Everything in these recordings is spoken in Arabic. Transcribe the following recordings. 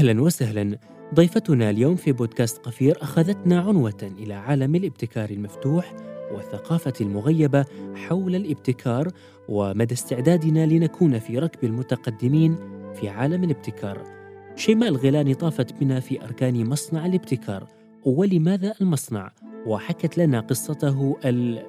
أهلا وسهلا. ضيفتنا اليوم في بودكاست قفير أخذتنا عنوة إلى عالم الابتكار المفتوح والثقافة المغيبة حول الابتكار ومدى استعدادنا لنكون في ركب المتقدمين في عالم الابتكار. شيماء الغيلاني طافت بنا في أركان مصنع الابتكار. ولماذا المصنع؟ وحكت لنا قصته ال...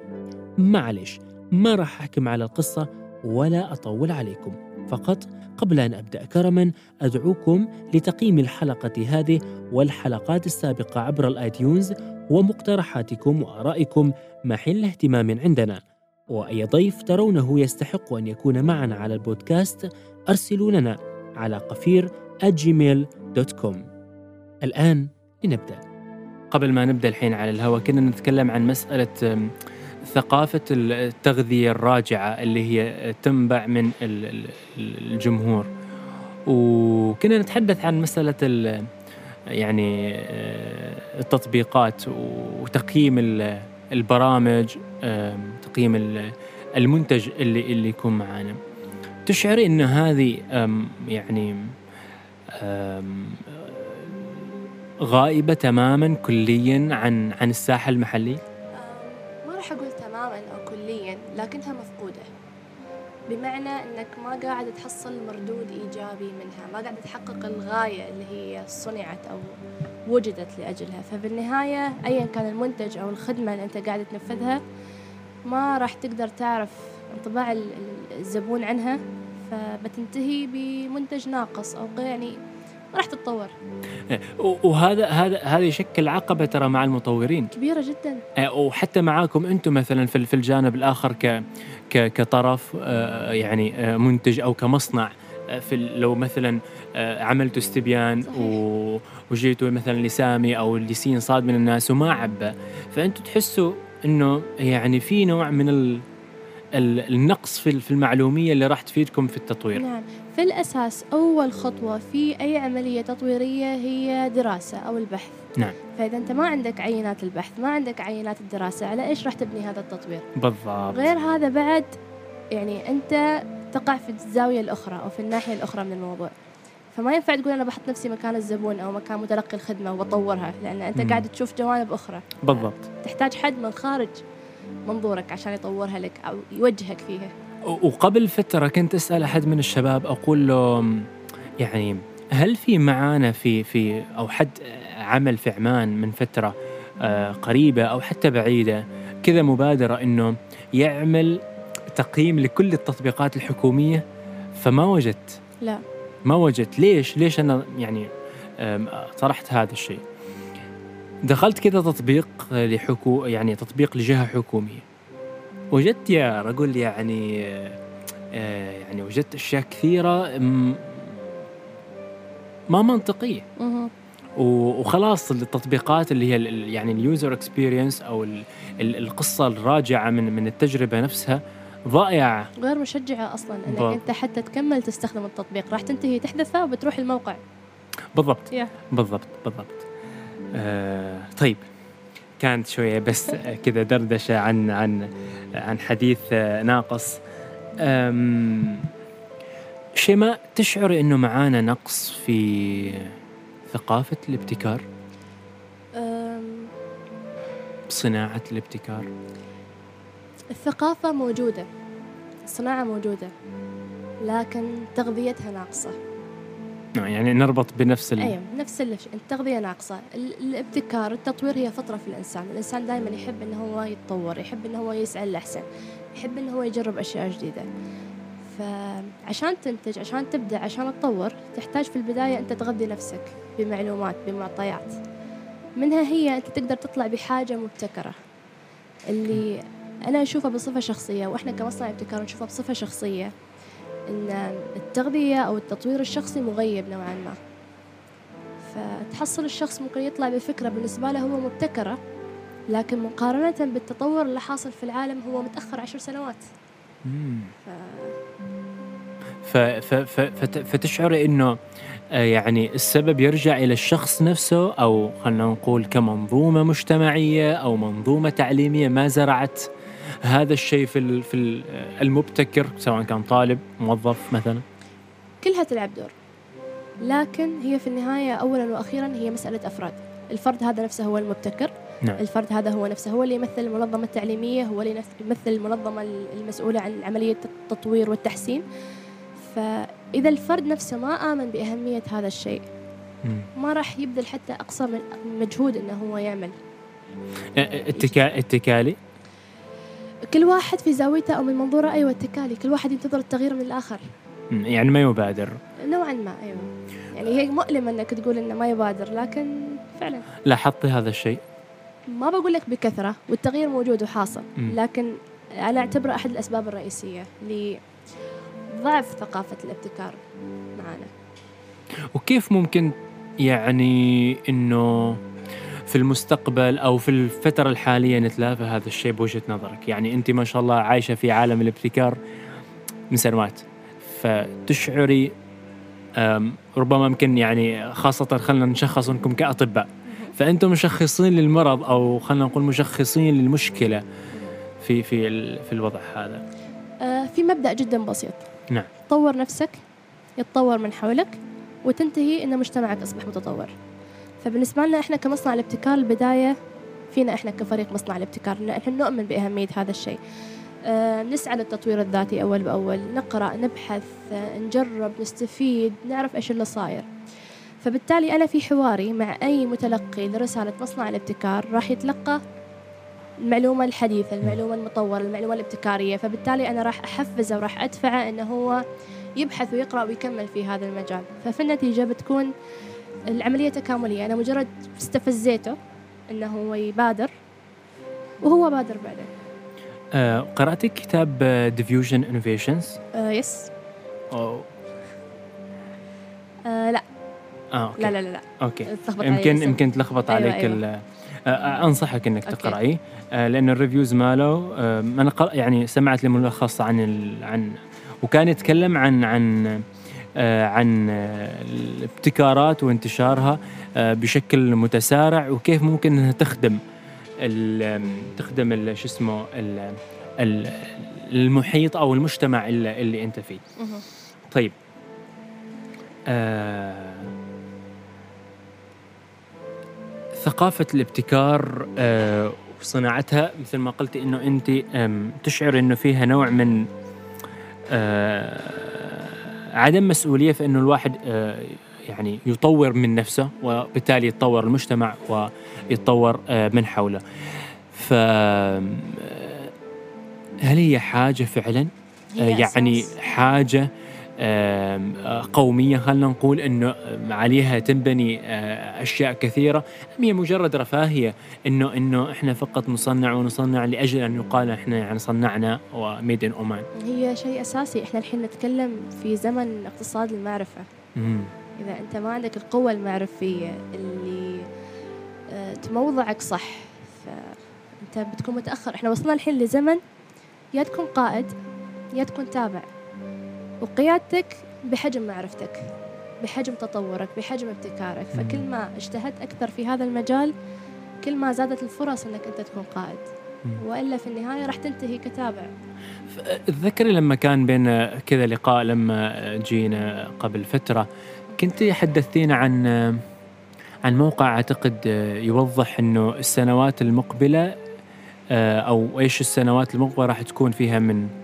معلش ما راح أحكم على القصة ولا أطول عليكم. فقط قبل أن أبدأ كرما أدعوكم لتقييم الحلقة هذه والحلقات السابقة عبر الآيتيونز ومقترحاتكم وآرائكم محل اهتمام عندنا. وأي ضيف ترونه يستحق أن يكون معنا على البودكاست أرسلوا لنا على قفير gmail.com الآن لنبدأ. قبل ما نبدأ الحين على الهواء كنا نتكلم عن مسألة ثقافة التغذية الراجعة اللي هي تنبع من الجمهور وكنا نتحدث عن مسألة يعني آه، التطبيقات وتقييم البرامج تقييم المنتج اللي اللي يكون معانا تشعري إن هذه يعني غائبة تماما كليا عن عن الساحة المحلي؟ راح أقول تماما أو كليا لكنها مفقودة. بمعنى أنك ما قاعد تحصل مردود إيجابي منها ما قاعد تحقق الغاية اللي هي صنعت أو وجدت لأجلها. فبالنهاية أيا كان المنتج أو الخدمة اللي أنت قاعد تنفذها ما راح تقدر تعرف انطباع الزبون عنها فبتنتهي بمنتج ناقص أو يعني ما راح تتطور. إيه، وهذا هذا هذا يشكل عقبة ترى مع المطورين. كبيرة جدا. إيه، وحتى معاكم أنتم مثلا في في الجانب الآخر ك كطرف آه، يعني آه، منتج أو كمصنع. آه، في لو مثلا عملتوا استبيان وجيتوا مثلا لسامي أو لسين صاد من الناس وما عبى. فانتم تحسوا إنه يعني في نوع من ال النقص في المعلومية اللي راح تفيدكم في التطوير. نعم. في الأساس أول خطوة في أي عملية تطويرية هي دراسة أو البحث. نعم. فإذا أنت ما عندك عينات البحث ما عندك عينات الدراسة على إيش راح تبني هذا التطوير؟ بالضبط. غير هذا بعد يعني أنت تقع في الزاوية الأخرى أو في الناحية الأخرى من الموضوع. فما ينفع تقول أنا بحط نفسي مكان الزبون أو مكان متلقي الخدمة وبطورها لأن أنت م. قاعد تشوف جوانب أخرى. بالضبط. تحتاج حد من خارج. منظورك عشان يطورها لك أو يوجهك فيها؟ وقبل فترة كنت أسأل أحد من الشباب أقول له يعني هل في معانا في في أو حد عمل في عمان من فترة آه، قريبة أو حتى بعيدة كذا مبادرة إنه يعمل تقييم لكل التطبيقات الحكومية؟ فما وجدت. لا. ما وجدت. ليش؟ ليش أنا يعني طرحت هذا الشيء؟ دخلت كذا تطبيق لحكو يعني تطبيق لجهة حكومية. وجدت يا رجل يعني آه، يعني وجدت أشياء كثيرة ما منطقية. وخلاص التطبيقات اللي هي يعني ال user experience أو القصة الراجعة من من التجربة نفسها ضائعة. غير مشجعة أصلا إنك ب... أنت حتى تكمل تستخدم التطبيق. راح تنتهي تحذفه وبتروح الموقع. بالضبط. yeah. بالضبط بالضبط. آه طيب. كانت شوية بس كذا دردشة عن عن عن حديث ناقص. شيماء تشعر إنه معانا نقص في ثقافة الابتكار؟ صناعة الابتكار؟ الثقافة موجودة الصناعة موجودة لكن تغذيتها ناقصة. نعم، يعني نربط بنفس ال... أيوه نفس الشيء التغذية ناقصة. الابتكار التطوير هي فطره في الإنسان. الإنسان دائما يحب إنه هو يتطور يحب إنه هو يسعى للأحسن يحب إنه هو يجرب أشياء جديدة. فعشان تنتج عشان تبدأ عشان تطور تحتاج في البداية انت تغذي نفسك بمعلومات بمعطيات. منها هي أنت تقدر تطلع بحاجة مبتكرة. اللي أنا أشوفها بصفة شخصية وإحنا كمصنع ابتكار نشوفها بصفة شخصية. إن التغذية أو التطوير الشخصي مغيب نوعا ما. فتحصل الشخص ممكن يطلع بفكرة بالنسبة له هو مبتكرة لكن مقارنة بالتطور اللي حاصل في العالم هو متأخر عشر سنوات. ف... ف... ف... ف... فتشعر إنه آه، يعني السبب يرجع إلى الشخص نفسه أو خلينا نقول كمنظومة مجتمعية أو منظومة تعليمية ما زرعت هذا الشيء في في المبتكر سواء كان طالب موظف مثلا؟ كلها تلعب دور. لكن هي في النهاية أولا وأخيرا هي مسألة أفراد. الفرد هذا نفسه هو المبتكر. نعم. الفرد هذا هو نفسه هو اللي يمثل المنظمة التعليمية هو اللي يمثل المنظمة المسؤولة عن عملية التطوير والتحسين. فإذا الفرد نفسه ما آمن بأهمية هذا الشيء ما راح يبذل حتى أقصى من مجهود إنه هو يعمل. التكا... التكالي كل واحد في زاويته أو من منظوره أيوة التكالي كل واحد ينتظر التغيير من الآخر. يعني ما يبادر. نوعا ما أيوة. يعني هي مؤلمة أنك تقول إنه ما يبادر لكن فعلا. لاحظتي هذا الشيء؟ ما بقول لك بكثرة والتغيير موجود وحاصل. لكن أنا أعتبره أحد الأسباب الرئيسية لضعف ثقافة الابتكار معنا وكيف ممكن يعني إنه في المستقبل أو في الفترة الحالية نتلافى هذا الشيء بوجهة نظرك. يعني أنت ما شاء الله عايشة في عالم الابتكار من سنوات. فتشعري ربما ممكن يعني خاصة خلينا نشخص أنكم كأطباء. فأنتم مشخصين للمرض أو خلينا نقول مشخصين للمشكلة في في في الوضع هذا. آه، في مبدأ جدا بسيط. نعم. طور نفسك يتطور من حولك وتنتهي إن مجتمعك أصبح متطور. فبالنسبة لنا إحنا كمصنع الابتكار البداية فينا إحنا كفريق مصنع الابتكار إن إحنا نؤمن بأهمية هذا الشيء. أه نسعى للتطوير الذاتي أول بأول نقرأ نبحث أه نجرب نستفيد نعرف إيش اللي صاير. فبالتالي أنا في حواري مع أي متلقي لرسالة مصنع الابتكار راح يتلقى المعلومة الحديثة المعلومة المطورة المعلومة الابتكارية. فبالتالي أنا راح أحفزه وراح أدفعه أنه هو يبحث ويقرأ ويكمل في هذا المجال. ففي النتيجة بتكون العملية تكاملية أنا مجرد استفزيته أنه هو يبادر وهو بادر بعدين آه قرأتي كتاب Diffusion Innovations؟ آه yes أو. آه لا آه okay. لا لا لا. okay يمكن يمكن تلخبط أيوة عليك أيوة. آه, آه، أنصحك إنك تقرايه آه لأن ال reviews ماله آه أنا يعني سمعت ملخص عن. عن وكان يتكلم عن عن آه، عن الابتكارات وانتشارها آه، بشكل متسارع وكيف ممكن إنها تخدم تخدم شو اسمه المحيط أو المجتمع اللي, اللي أنت فيه. طيب آه ثقافة الابتكار آه وصناعتها مثل ما قلتي إنه أنت تشعر إنه فيها نوع من آه عدم مسؤولية في أنه الواحد آه، يعني يطور من نفسه وبالتالي يتطور المجتمع ويتطور آه، من حوله ف آه، هل هي حاجة فعلا يعني. حاجة قومية خلينا نقول أنه عليها تنبني أشياء كثيرة. أم هي مجرد رفاهية؟ أنه أنه إحنا فقط نصنع ونصنع لأجل أن يقال إحنا يعني صنعنا وميد إن أومان هي شيء أساسي. إحنا الحين نتكلم في زمن اقتصاد المعرفة. مم. إذا أنت ما عندك القوة المعرفية اللي تموضعك صح فأنت بتكون متأخر. إحنا وصلنا الحين لزمن يا تكون قائد يا تكون تابع. وقيادتك بحجم معرفتك بحجم تطورك بحجم ابتكارك. فكل ما اجتهدت أكثر في هذا المجال كل ما زادت الفرص أنك أنت تكون قائد. وإلا في النهاية راح تنتهي كتابع. تذكري لما كان بين كذا لقاء لما جينا قبل فترة كنت حدثتينا عن عن موقع أعتقد يوضح أنه السنوات المقبلة أو إيش السنوات المقبلة راح تكون فيها من آه،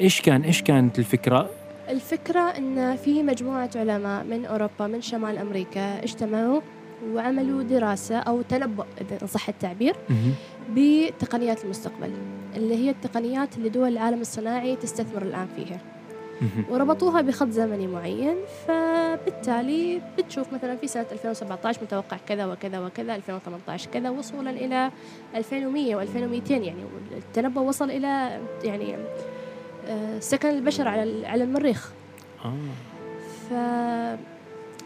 إيش كان إيش كانت الفكرة؟ الفكرة إن في مجموعة علماء من أوروبا من شمال أمريكا اجتمعوا وعملوا دراسة أو تنبؤ إذا صح التعبير بتقنيات المستقبل اللي هي التقنيات اللي دول العالم الصناعي تستثمر الآن فيها. وربطوها بخط زمني معين فبالتالي بتشوف مثلا في سنة 2017 متوقع كذا وكذا وكذا 2018 كذا وصولا إلى 2100 و2200 يعني التنبؤ وصل إلى يعني آه، سكن البشر على على المريخ. آه. ف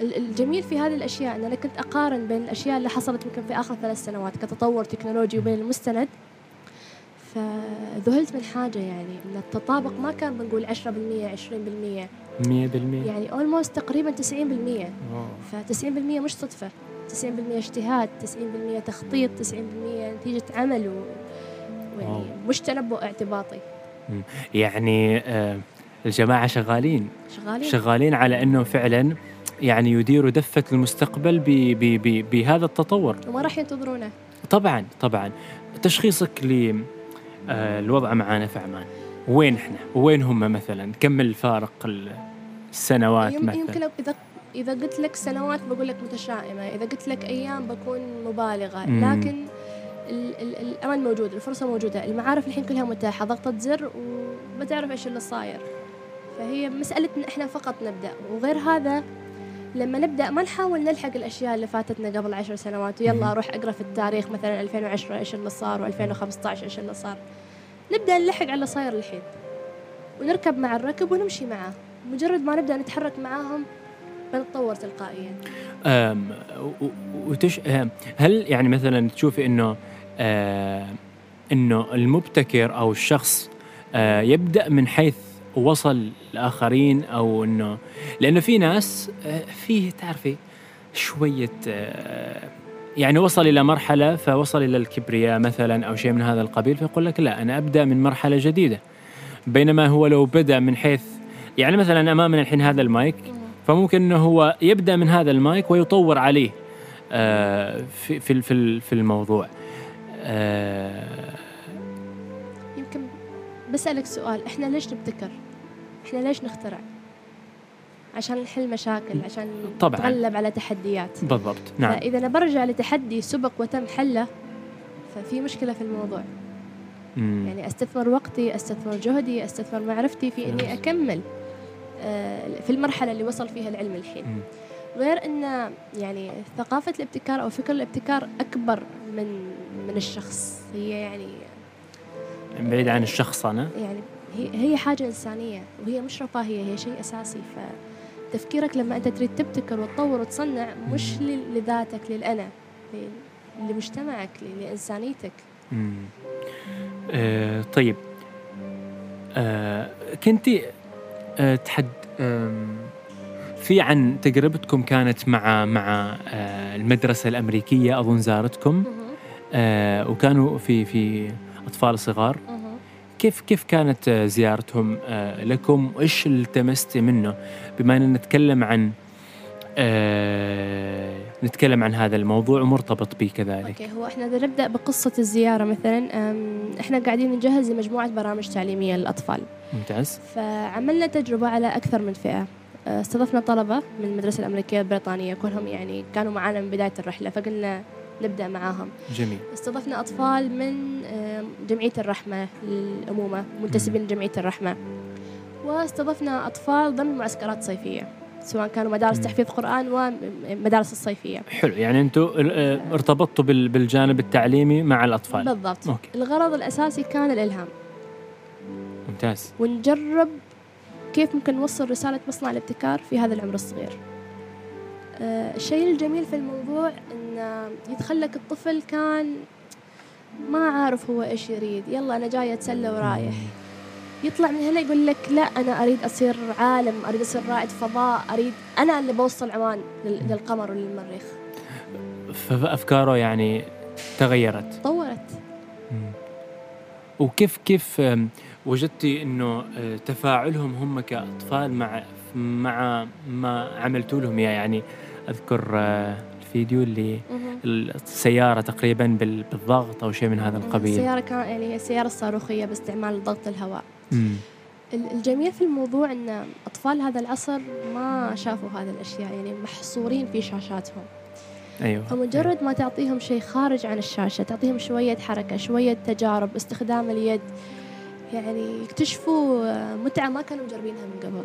الجميل في هذه الأشياء ان أنا كنت أقارن بين الأشياء اللي حصلت يمكن في آخر ثلاث سنوات كتطور تكنولوجي وبين المستند. فذهلت من حاجة يعني ان التطابق ما كان بنقول 10% 20% 100% يعني اولموست تقريبا 90% ف 90% مش صدفة. 90% اجتهاد 90% تخطيط 90% نتيجة عمل و... يعني مش تنبؤ اعتباطي. يعني آه الجماعة شغالين. شغالين. شغالين على إنه فعلا يعني يديروا دفة المستقبل ب ب ب بهذا التطور. وما راح ينتظرونه. طبعا طبعا. تشخيصك للوضع معانا في عمان وين إحنا؟ وين هم مثلا؟ كم الفارق السنوات يم- مثلا؟ يمكن إذا إذا قلت لك سنوات بقول لك متشائمة إذا قلت لك أيام بكون مبالغة. مم. لكن ال- ال- الأمل موجود الفرصة موجودة المعارف الحين كلها متاحة ضغطه زر وبتعرف إيش اللي صاير. فهي مساله ان إحنا فقط نبدأ وغير هذا لما نبدأ ما نحاول نلحق الأشياء اللي فاتتنا قبل عشر سنوات. ويلا أروح اقرأ في التاريخ مثلا 2010 إيش اللي صار و2015 إيش اللي صار. نبدأ نلحق على اللي صاير الحين. ونركب مع الركب ونمشي معاه. مجرد ما نبدأ نتحرك معاهم بنتطور تلقائيا. أم، وتش أم، هل يعني مثلا تشوفي إنه إنه المبتكر أو الشخص آه، يبدأ من حيث وصل الآخرين أو إنه لأنه في ناس آه، فيه تعرفي شوية آه، يعني وصل إلى مرحلة فوصل إلى الكبرياء مثلا أو شيء من هذا القبيل فيقول لك لا أنا أبدأ من مرحلة جديدة. بينما هو لو بدأ من حيث يعني مثلا امامنا الحين هذا المايك فممكن إنه هو يبدأ من هذا المايك ويطور عليه آه، في في في الموضوع. بسألك سؤال إحنا ليش نبتكر إحنا ليش نخترع عشان نحل مشاكل عشان طبعاً. نتغلب على تحديات بالضبط نعم فإذا أنا برجع لتحدي سبق وتم حله ففي مشكلة في الموضوع مم. يعني أستثمر وقتي أستثمر جهدي أستثمر معرفتي في إني. أكمل آه، في المرحلة اللي وصل فيها العلم الحين مم. غير إن يعني ثقافة الابتكار أو فكر الابتكار أكبر من من الشخص هي يعني بعيد عن الشخصنه يعني هي هي حاجة إنسانية وهي مش رفاهية هي شيء أساسي. فتفكيرك لما أنت تريد تبتكر وتطور وتصنع مش لذاتك للأنا ل- لمجتمعك ل- لإنسانيتك. مم. آه، طيب. آه، كنتي آه، تحد في عن تجربتكم كانت مع مع آه، المدرسة الأمريكية أظن زارتكم. آه، وكانوا في في أطفال صغار. كيف كيف كانت آه، زيارتهم آه، لكم؟ وإيش التمستي منه؟ بما أن نتكلم عن آه، نتكلم عن هذا الموضوع ومرتبط به كذلك. أوكي هو إحنا إذا نبدأ بقصة الزيارة مثلا إحنا قاعدين نجهز لمجموعة برامج تعليمية للأطفال. ممتاز. فعملنا تجربة على أكثر من فئة. أه، استضفنا طلبة من المدرسة الأمريكية البريطانية كلهم يعني كانوا معنا من بداية الرحلة فقلنا نبدأ معاهم. جميل. استضفنا أطفال من أم، جمعية الرحمة للامومه منتسبين لجمعية الرحمة. واستضفنا أطفال ضمن معسكرات صيفية سواء كانوا مدارس. تحفيظ قرآن ومدارس الصيفية. حلو يعني أنتم ارتبطتوا بال- بالجانب التعليمي مع الأطفال. بالضبط. أوكي. الغرض الأساسي كان الإلهام. ممتاز. ونجرب كيف ممكن نوصل رسالة مصنع الابتكار في هذا العمر الصغير. آه، الشيء الجميل في الموضوع أن يدخلك الطفل كان ما عارف هو إيش يريد. يلا أنا جاي أتسلى ورايح. يطلع من هنا يقول لك لا أنا أريد أصير عالم أريد أصير رائد فضاء أريد أنا اللي بوصل عمان لل- للقمر وللمريخ فأفكاره يعني تغيرت. تطورت. وكيف كيف وجدتي إنه آه، تفاعلهم هم كأطفال مع مع ما عملتوا لهم إياه. يعني أذكر آه، الفيديو اللي. السيارة تقريبا بال- بالضغط أو شيء من هذا القبيل. السيارة كان يعني هي السيارة الصاروخية باستعمال ضغط الهواء. مم. ال- الجميل في الموضوع إن أطفال هذا العصر ما شافوا هذه الأشياء يعني محصورين في شاشاتهم. أيوه. فمجرد ما تعطيهم شيء خارج عن الشاشة تعطيهم شوية حركة شوية تجارب استخدام اليد يعني يكتشفوا آه، متعة ما كانوا مجربينها من قبل.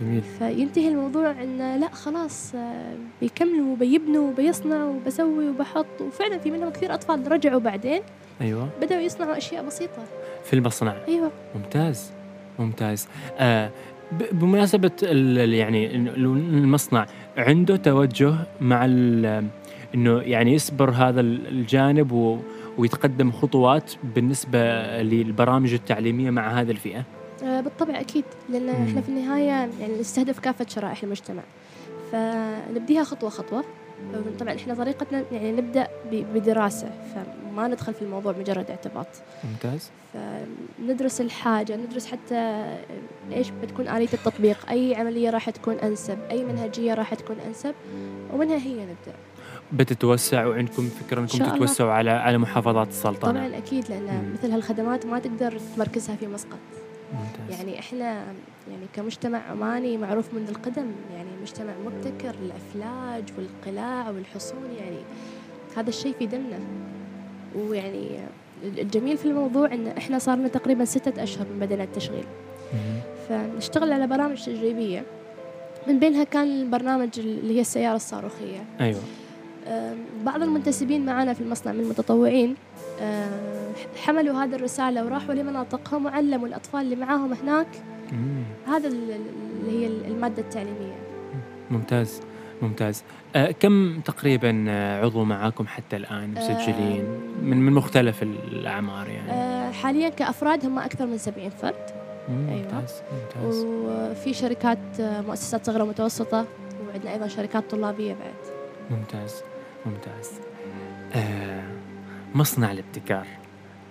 جميل. فينتهي الموضوع إن لا خلاص آه، بيكملوا وبيبنوا وبيصنعوا وبسوي وبحط. وفعلا في منهم كثير أطفال رجعوا بعدين. أيوه. بدأوا يصنعوا أشياء بسيطة. في المصنع أيوه. ممتاز. ممتاز. آه ب- بمناسبة ال- ال- يعني المصنع عنده توجه مع إنه يعني يصبر هذا ال- الجانب و ويتقدم خطوات بالنسبة للبرامج التعليمية مع هذه الفئة؟ آه، بالطبع أكيد لأن مم. إحنا في النهاية يعني نستهدف كافة شرائح المجتمع. فنبديها خطوة خطوة. طبعا إحنا طريقتنا يعني نبدأ ب- بدراسة فما ندخل في الموضوع مجرد اعتباط. ممتاز. فندرس الحاجة ندرس حتى إيش بتكون آلية التطبيق. أي عملية راح تكون أنسب أي منهجية راح تكون أنسب ومنها هي نبدأ. بتتوسعوا عندكم فكرة إنكم. تتوسعوا على على محافظات السلطنة. طبعا أكيد لأن. مثل هالخدمات ما تقدر تمركزها في مسقط. ممتاز. يعني إحنا يعني كمجتمع عماني معروف منذ القدم يعني مجتمع مبتكر الافلاج والقلاع والحصون يعني هذا الشيء في دمنا. ويعني الجميل في الموضوع إن إحنا صار لنا تقريبا ستة أشهر من بدينا التشغيل. فنشتغل على برامج تجريبيه من بينها كان البرنامج اللي هي السيارة الصاروخية. أيوه. بعض المنتسبين معنا في المصنع من المتطوعين أم، حملوا هذه الرسالة وراحوا لمناطقهم وعلموا الأطفال اللي معاهم هناك. هذا ال- ال- اللي هي المادة التعليمية. ممتاز ممتاز. آه كم تقريبا آه، عضو معاكم حتى الآن مسجلين؟ من من مختلف الأعمار يعني. حاليا كأفراد هم أكثر من 70 فرد. أيوة. ممتاز ممتاز. وفي شركات مؤسسات صغيرة ومتوسطة وعندنا أيضا شركات طلابية بعد. ممتاز. ممتاز. آه مصنع الابتكار.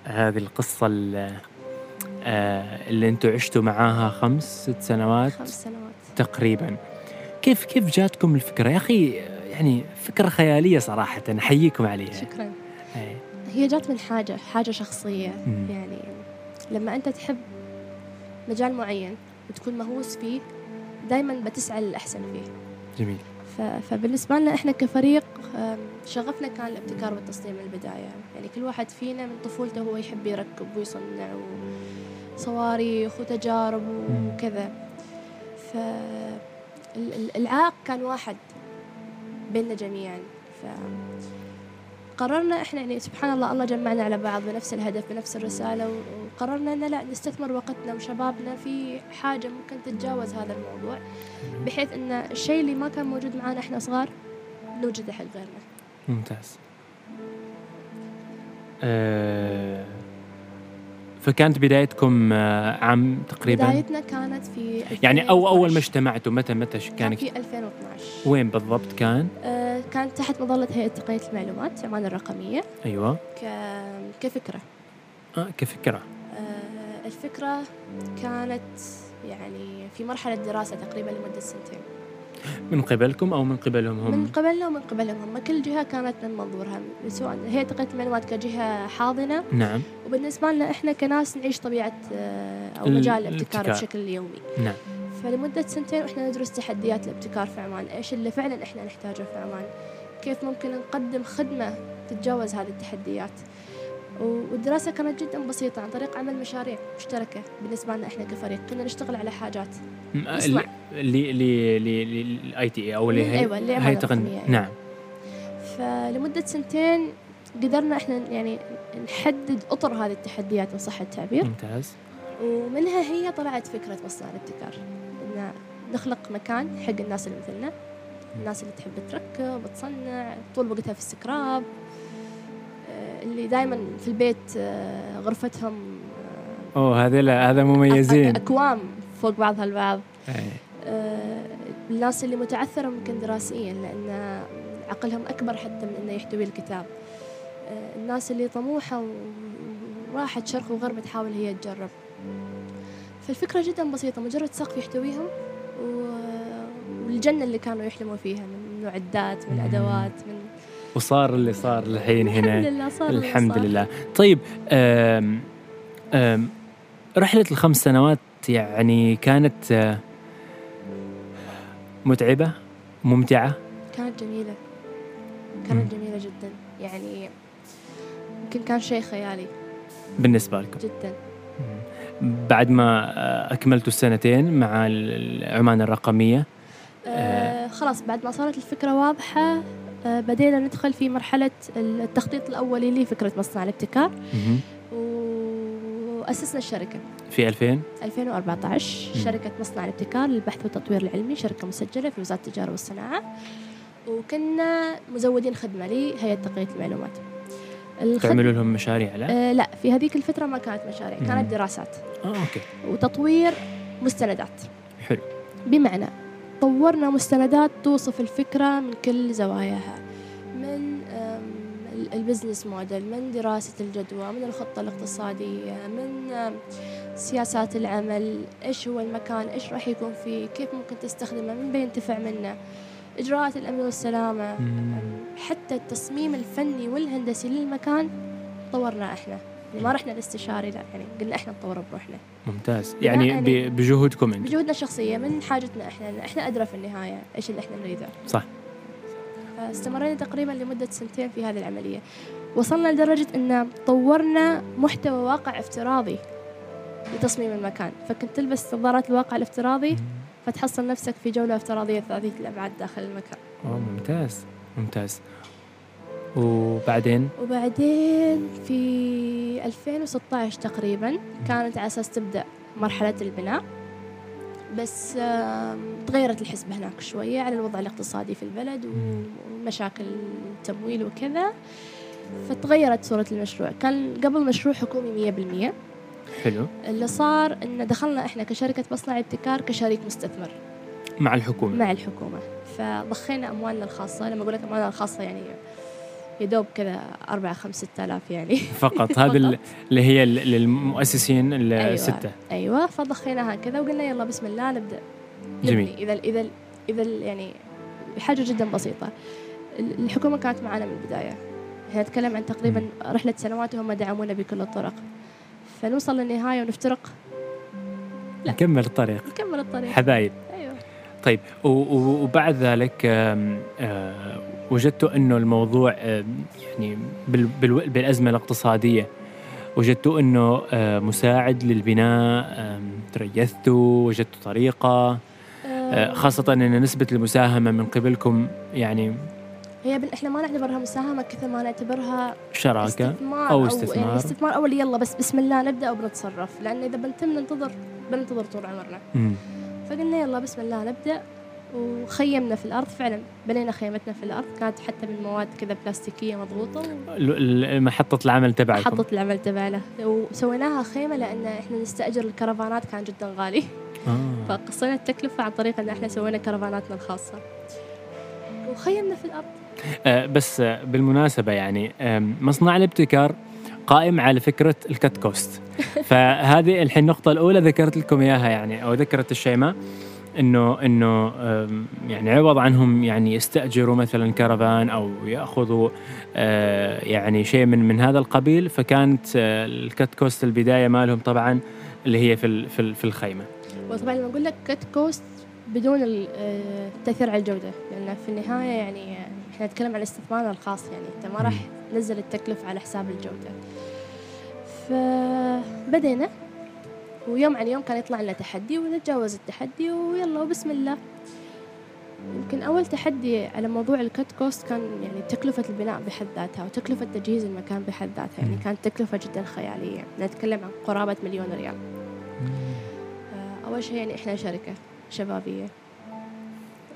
هذه القصة ال- آه اللي أنتم عشتوا معاها خمس ست سنوات؟ خمس سنوات. تقريبا. كيف كيف جاتكم الفكرة؟ يا أخي يعني فكرة خيالية صراحة أحييكم عليها. شكرا. أي. هي جات من حاجة حاجة شخصية. مم. يعني لما أنت تحب مجال معين وتكون مهووس فيه دائما بتسعى للأحسن فيه. جميل. فبالنسبة لنا إحنا كفريق شغفنا كان الابتكار والتصميم من البداية يعني كل واحد فينا من طفولته هو يحب يركب ويصنع وصواريخ وتجارب. وكذا فالعائق كان واحد بيننا جميعا ف قررنا إحنا يعني سبحان الله الله جمعنا على بعض بنفس الهدف بنفس الرسالة وقررنا ان لا نستثمر وقتنا وشبابنا في حاجة ممكن تتجاوز هذا الموضوع بحيث إن الشيء اللي ما كان موجود معانا إحنا صغار نوجده حق غيرنا. ممتاز. آه فكانت بدايتكم آه عام تقريبا؟ بدايتنا كانت في يعني أو أول ما 2012. اجتمعتوا متى متى كان كان في 2012 وين بالضبط كان؟ آه كانت تحت مظلة هيئة تقنية المعلومات عمان الرقمية. أيوه. ك... كفكرة. آه كفكرة. آه الفكرة كانت يعني في مرحلة دراسة تقريبا لمدة سنتين. من قبلكم أو من قبلهم؟ هم؟ من قبلنا ومن قبلهم. هم كل جهة كانت من منظورها. سواء هيئة تقنية المعلومات كجهة حاضنة. نعم. وبالنسبة لنا إحنا كناس نعيش طبيعة آه، أو ال- مجال الابتكار. بشكل يومي. نعم. فلمدة سنتين وإحنا ندرس تحديات الابتكار في عمان. إيش اللي فعلا إحنا نحتاجه في عمان؟ كيف ممكن نقدم خدمة تتجاوز هذه التحديات؟ والدراسة كانت جدا بسيطة عن طريق عمل مشاريع مشتركة. بالنسبة لنا إحنا كفريق كنا نشتغل على حاجات. م- آه، نصنع. ل ل ل ال IT أو اللي هي تقنية الرقمية، أيوة. نعم. فلمدة سنتين قدرنا إحنا يعني نحدد أطر هذه التحديات ان صح التعبير. ممتاز. ومنها هي طلعت فكرة مصنع الابتكار. إن نخلق مكان حق الناس اللي مثلنا الناس اللي تحب تركب تصنع طول وقتها في السكراب. اللي دائما في البيت آه، غرفتهم آه، أوه هذا لا هذا مميزين أكوام فوق بعضها البعض أي. آه، الناس اللي متعثرة ممكن دراسيا لأن عقلهم أكبر حتى من إنه يحتوي الكتاب الناس اللي طموحة و- وراحت شرق وغرب تحاول هي تجرب فالفكرة جدا بسيطة مجرد سقف يحتويهم و- والجنة اللي كانوا يحلموا فيها من معدات من مم. أدوات من وصار اللي صار الحين هنا. الحمد لله صار اللي الحمد صار. لله. طيب آم آم رحلة الخمس سنوات يعني كانت آه، متعبة ممتعة؟ كانت جميلة. كانت جميلة جدا. يعني يمكن كان شيء خيالي. بالنسبة لكم؟ جدا. بعد ما آه، أكملتوا السنتين مع ال- عمان الرقمية آه خلاص بعد ما صارت الفكرة واضحة بدينا ندخل في مرحلة التخطيط الأولي لفكرة مصنع الابتكار. وأسسنا الشركة. في 2000 2014 مم. شركة مصنع الابتكار للبحث والتطوير العلمي شركة مسجلة في وزارة التجارة والصناعة. وكنا مزودين خدمة لهيئة تقنية المعلومات. تعملوا لهم مشاريع؟ لا؟ آه لا في هذيك الفترة ما كانت مشاريع. كانت دراسات. آه okay. وتطوير مستندات. حلو. بمعنى طورنا مستندات توصف الفكرة من كل زواياها. من ال business model من دراسة الجدوى من الخطة الاقتصادية من سياسات العمل إيش هو المكان إيش راح يكون فيه كيف ممكن تستخدمه من بينتفع منه. إجراءات الأمن والسلامة حتى التصميم الفني والهندسي للمكان طورنا إحنا. ما رحنا الاستشاري لا يعني قلنا إحنا نطور بروحنا. ممتاز. يعني, يعني بجهودكم انت بجهودنا الشخصية من حاجتنا إحنا إحنا أدرى في النهاية إيش اللي إحنا نريده. صح. استمرينا تقريبا لمدة سنتين في هذه العملية. وصلنا لدرجة إن طورنا محتوى واقع افتراضي لتصميم المكان. فكنت تلبس نظارات الواقع الافتراضي فتحصل نفسك في جولة افتراضية ثلاثية الأبعاد داخل المكان. ممتاز. ممتاز. وبعدين؟ وبعدين في 2016 تقريبا كانت على أساس تبدأ مرحلة البناء. بس تغيرت الحسبة هناك شوية على الوضع الاقتصادي في البلد ومشاكل التمويل وكذا. فتغيرت صورة المشروع. كان قبل مشروع حكومي مية بالمية. حلو. اللي صار إن دخلنا إحنا كشركة مصنع ابتكار كشريك مستثمر. مع الحكومة. مع الحكومة. فضخينا أموالنا الخاصة. لما أقول لك أموالنا الخاصة يعني يدوب كذا أربعة خمس ستة آلاف يعني. فقط. هذا اللي هي للمؤسسين الستة أيوة, أيوة فضخيناها كذا وقلنا يلا بسم الله نبدأ. جميل. إذا إذا إذا يعني بحاجة جدا بسيطة. الحكومة كانت معنا من البداية. إحنا نتكلم عن تقريبا رحلة سنوات وهم دعمونا بكل الطرق. فنوصل للنهاية ونفترق. لا. نكمل الطريق. نكمل الطريق. حبايب. أيوة طيب وبعد ذلك وجدتوا انه الموضوع يعني بالأزمة الاقتصادية وجدتوا أنه مساعد للبناء تريثتوا وجدتوا طريقة خاصة أن نسبة المساهمة من قبلكم يعني هي إحنا ما نعتبرها مساهمة كثر ما نعتبرها شراكة استثمار أو استثمار أو يعني استثمار. أول يلا بس بسم الله نبدأ وبنتصرف لأن إذا بنتم ننتظر بننتظر طول عمرنا. فقلنا يلا بسم الله نبدأ. وخيمنا في الأرض فعلا بنينا خيمتنا في الأرض. كانت حتى من مواد كذا بلاستيكية مضغوطة. محطة العمل تبعكم. محطة العمل تبعنا. وسويناها خيمة لأن إحنا نستأجر الكرفانات كان جدا غالي. آه. فقصينا التكلفة عن طريق أن إحنا سوينا كرفاناتنا الخاصة. وخيمنا في الأرض. آه بس آه بالمناسبة يعني مصنع الابتكار قائم على فكرة ال cut cost فهذه الحين النقطة الأولى ذكرت لكم إياها يعني أو ذكرت الشيماء إنه إنه يعني عوض عنهم يعني يستأجروا مثلا كرفان أو يأخذوا آه، يعني شيء من من هذا القبيل فكانت آه، ال cut cost البداية مالهم طبعا اللي هي في في الخيمة. وطبعا لما أقول لك cut cost بدون التاثير على الجودة لأن في النهاية يعني إحنا نتكلم عن استثمارنا الخاص يعني أنت ما راح نزل التكلفة على حساب الجودة. فبدينا ويوم عن يوم كان يطلع لنا تحدي ونتجاوز التحدي ويلا وبسم الله. يمكن أول تحدي على موضوع الكت كوست كان يعني تكلفة البناء بحد ذاتها وتكلفة تجهيز المكان بحد ذاتها. يعني كانت تكلفة جدا خيالية. نتكلم عن قرابة مليون ريال. أول شيء يعني إحنا شركة شبابية.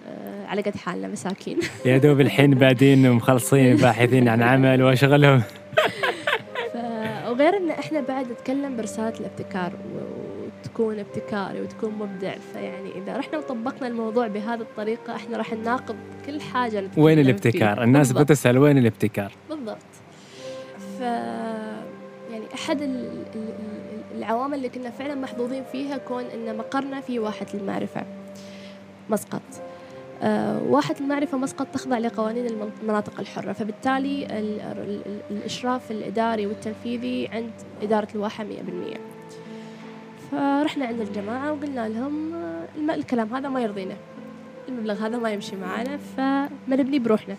آه، على قد حالنا مساكين. يا دوب الحين بادين ومخلصين باحثين عن عمل ان إحنا بعد نتكلم برسالة الابتكار وتكون ابتكاري وتكون مبدع فيعني إذا رحنا وطبقنا الموضوع بهذه الطريقة إحنا راح نناقض كل حاجة وين الابتكار؟ فيها. الناس بالضبط. بتسأل وين الابتكار؟ بالضبط ف يعني أحد العوامل اللي كنا فعلا محظوظين فيها كون إن مقرنا في واحه المعرفة مسقط واحة المعرفة مسقط تخضع لقوانين المناطق الحرة فبالتالي الإشراف الإداري والتنفيذي عند إدارة الواحة مية بالمية. فرحنا عند الجماعة وقلنا لهم آه، الكلام هذا ما يرضينا المبلغ هذا ما يمشي معانا فما نبني بروحنا.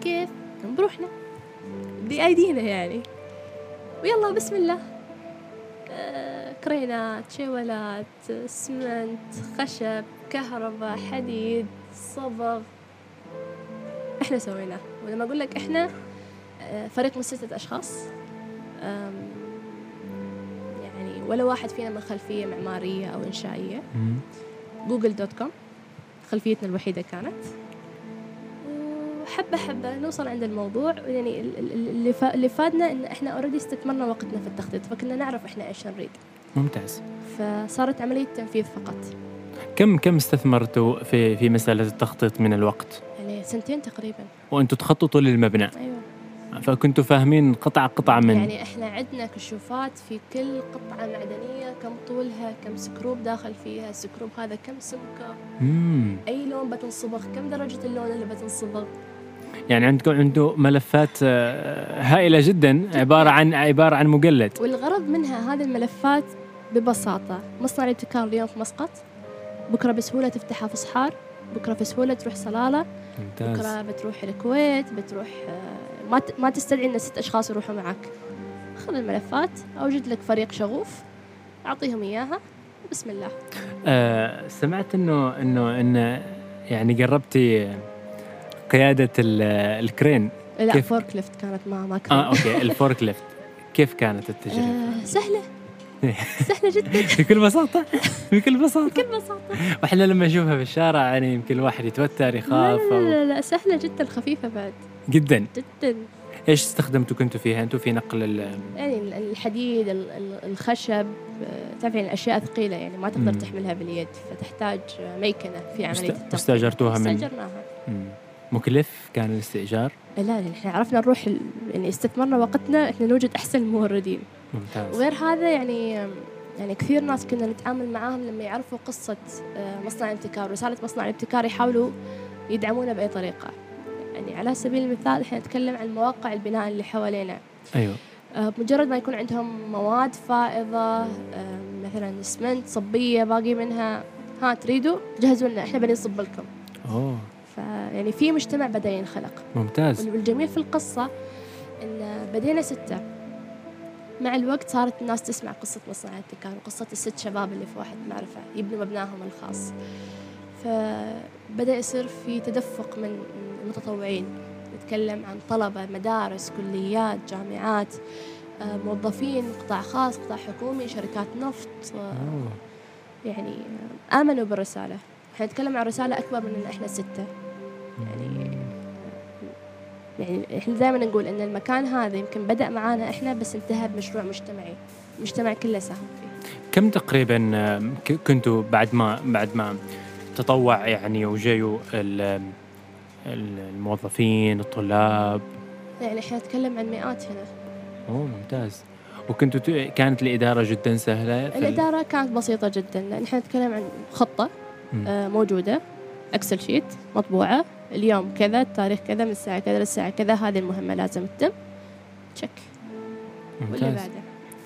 كيف؟ بروحنا بأيدينا يعني. ويلا بسم الله. آه، كرينات شيولات اسمنت خشب كهرباء حديد صبغ. إحنا سويناه ولما أقول لك إحنا آه، فريق من ستة أشخاص. يعني ولا واحد فينا من خلفية معمارية أو إنشائية. Google dot com خلفيتنا الوحيدة كانت. وحبة حبة نوصل عند الموضوع. يعني اللي فادنا إن إحنا already استثمرنا وقتنا في التخطيط. فكنا نعرف إحنا إيش نريد. ممتاز. فصارت عملية تنفيذ فقط. كم كم استثمرتوا في في مسألة التخطيط من الوقت؟ يعني سنتين تقريبا. وأنتم تخططوا للمبنى. أيوه. فكنتوا فاهمين قطعه قطعه من يعني إحنا عندنا كشوفات في كل قطعة معدنية كم طولها كم سكروب داخل فيها السكروب هذا كم سمكة. مم. أي لون بتنصبغ كم درجة اللون اللي بتنصبغ. يعني عندكم عنده ملفات آه، هائلة جدا. عبارة عن عبارة عن مقلد. والغرض منها هذه الملفات ببساطة. مصنع الابتكار اليوم في مسقط. بكرة بسهولة تفتحها في صحار بكرة بسهوله تروح صلالة ممتاز. بكرة بتروح الكويت بتروح آه، ما ما تستدعي إن ست أشخاص يروحوا معك. خذ الملفات أوجد لك فريق شغوف أعطيهم إياها بسم الله. آه سمعت إنه إنه انه يعني قربتي قيادة ال- ال crane. لا كيف؟ fork lift كانت ما ما آه كانت okay ال fork lift كيف كانت التجربة؟ آه سهلة. سهله جدا بكل بساطة بكل بساطة. بكل بساطة. وإحنا لما نشوفها في الشارع يعني يمكن الواحد يتوتر لا يخاف لا, أو لا, لا سهله جدا خفيفه بعد. جدا. جدا. إيش استخدمتوا كنتوا فيها؟ أنتوا في نقل ال- يعني ال- الحديد ال- ال- الخشب تعرف يعني الأشياء ثقيلة يعني ما تقدر. تحملها باليد فتحتاج ميكنة في عملية. استأجرتوها من استأجرناها. مكلف كان الاستئجار؟ لا إحنا عرفنا نروح ال- يعني استثمرنا وقتنا إحنا نوجد أحسن الموردين. ممتاز. وغير هذا يعني يعني كثير ناس كنا نتعامل معاهم لما يعرفوا قصة آه، مصنع الابتكار رسالة مصنع الابتكار يحاولوا يدعمونا بأي طريقة. يعني على سبيل المثال إحنا نتكلم عن مواقع البناء اللي حوالينا. أيوه. آه، بمجرد ما يكون عندهم مواد فائضة آه، مثلا اسمنت صبية باقي منها ها تريدوا جهزوا لنا إحنا بني نصب لكم. أوه. فيعني في مجتمع بدأ ينخلق. ممتاز. والجميل في القصة إن بدينا ستة. مع الوقت صارت الناس تسمع قصة مصنع الابتكار وقصة الست شباب اللي في واحد معرفة يبنوا مبناهم الخاص. فبدأ يصير في تدفق من المتطوعين. نتكلم عن طلبة مدارس كليات جامعات موظفين قطاع خاص قطاع حكومي شركات نفط. يعني آمنوا بالرسالة. إحنا نتكلم عن رسالة أكبر من إن إحنا ستة. يعني يعني إحنا دائما نقول إن المكان هذا يمكن بدأ معانا إحنا بس انتهى بمشروع مجتمعي المجتمع كله ساهم فيه. كم تقريبا كنتوا بعد ما بعد ما تطوع يعني وجيوا ال- ال- الموظفين الطلاب؟ يعني إحنا نتكلم عن مئات هنا. أوه ممتاز. وكنتوا ت- كانت الإدارة جدا سهلة الإدارة كانت بسيطة جدا إحنا نتكلم عن خطة مم. آه، موجودة Excel sheet مطبوعة. اليوم كذا التاريخ كذا من الساعة كذا للساعة كذا هذه المهمة لازم تتم. تشك واللي ممتاز.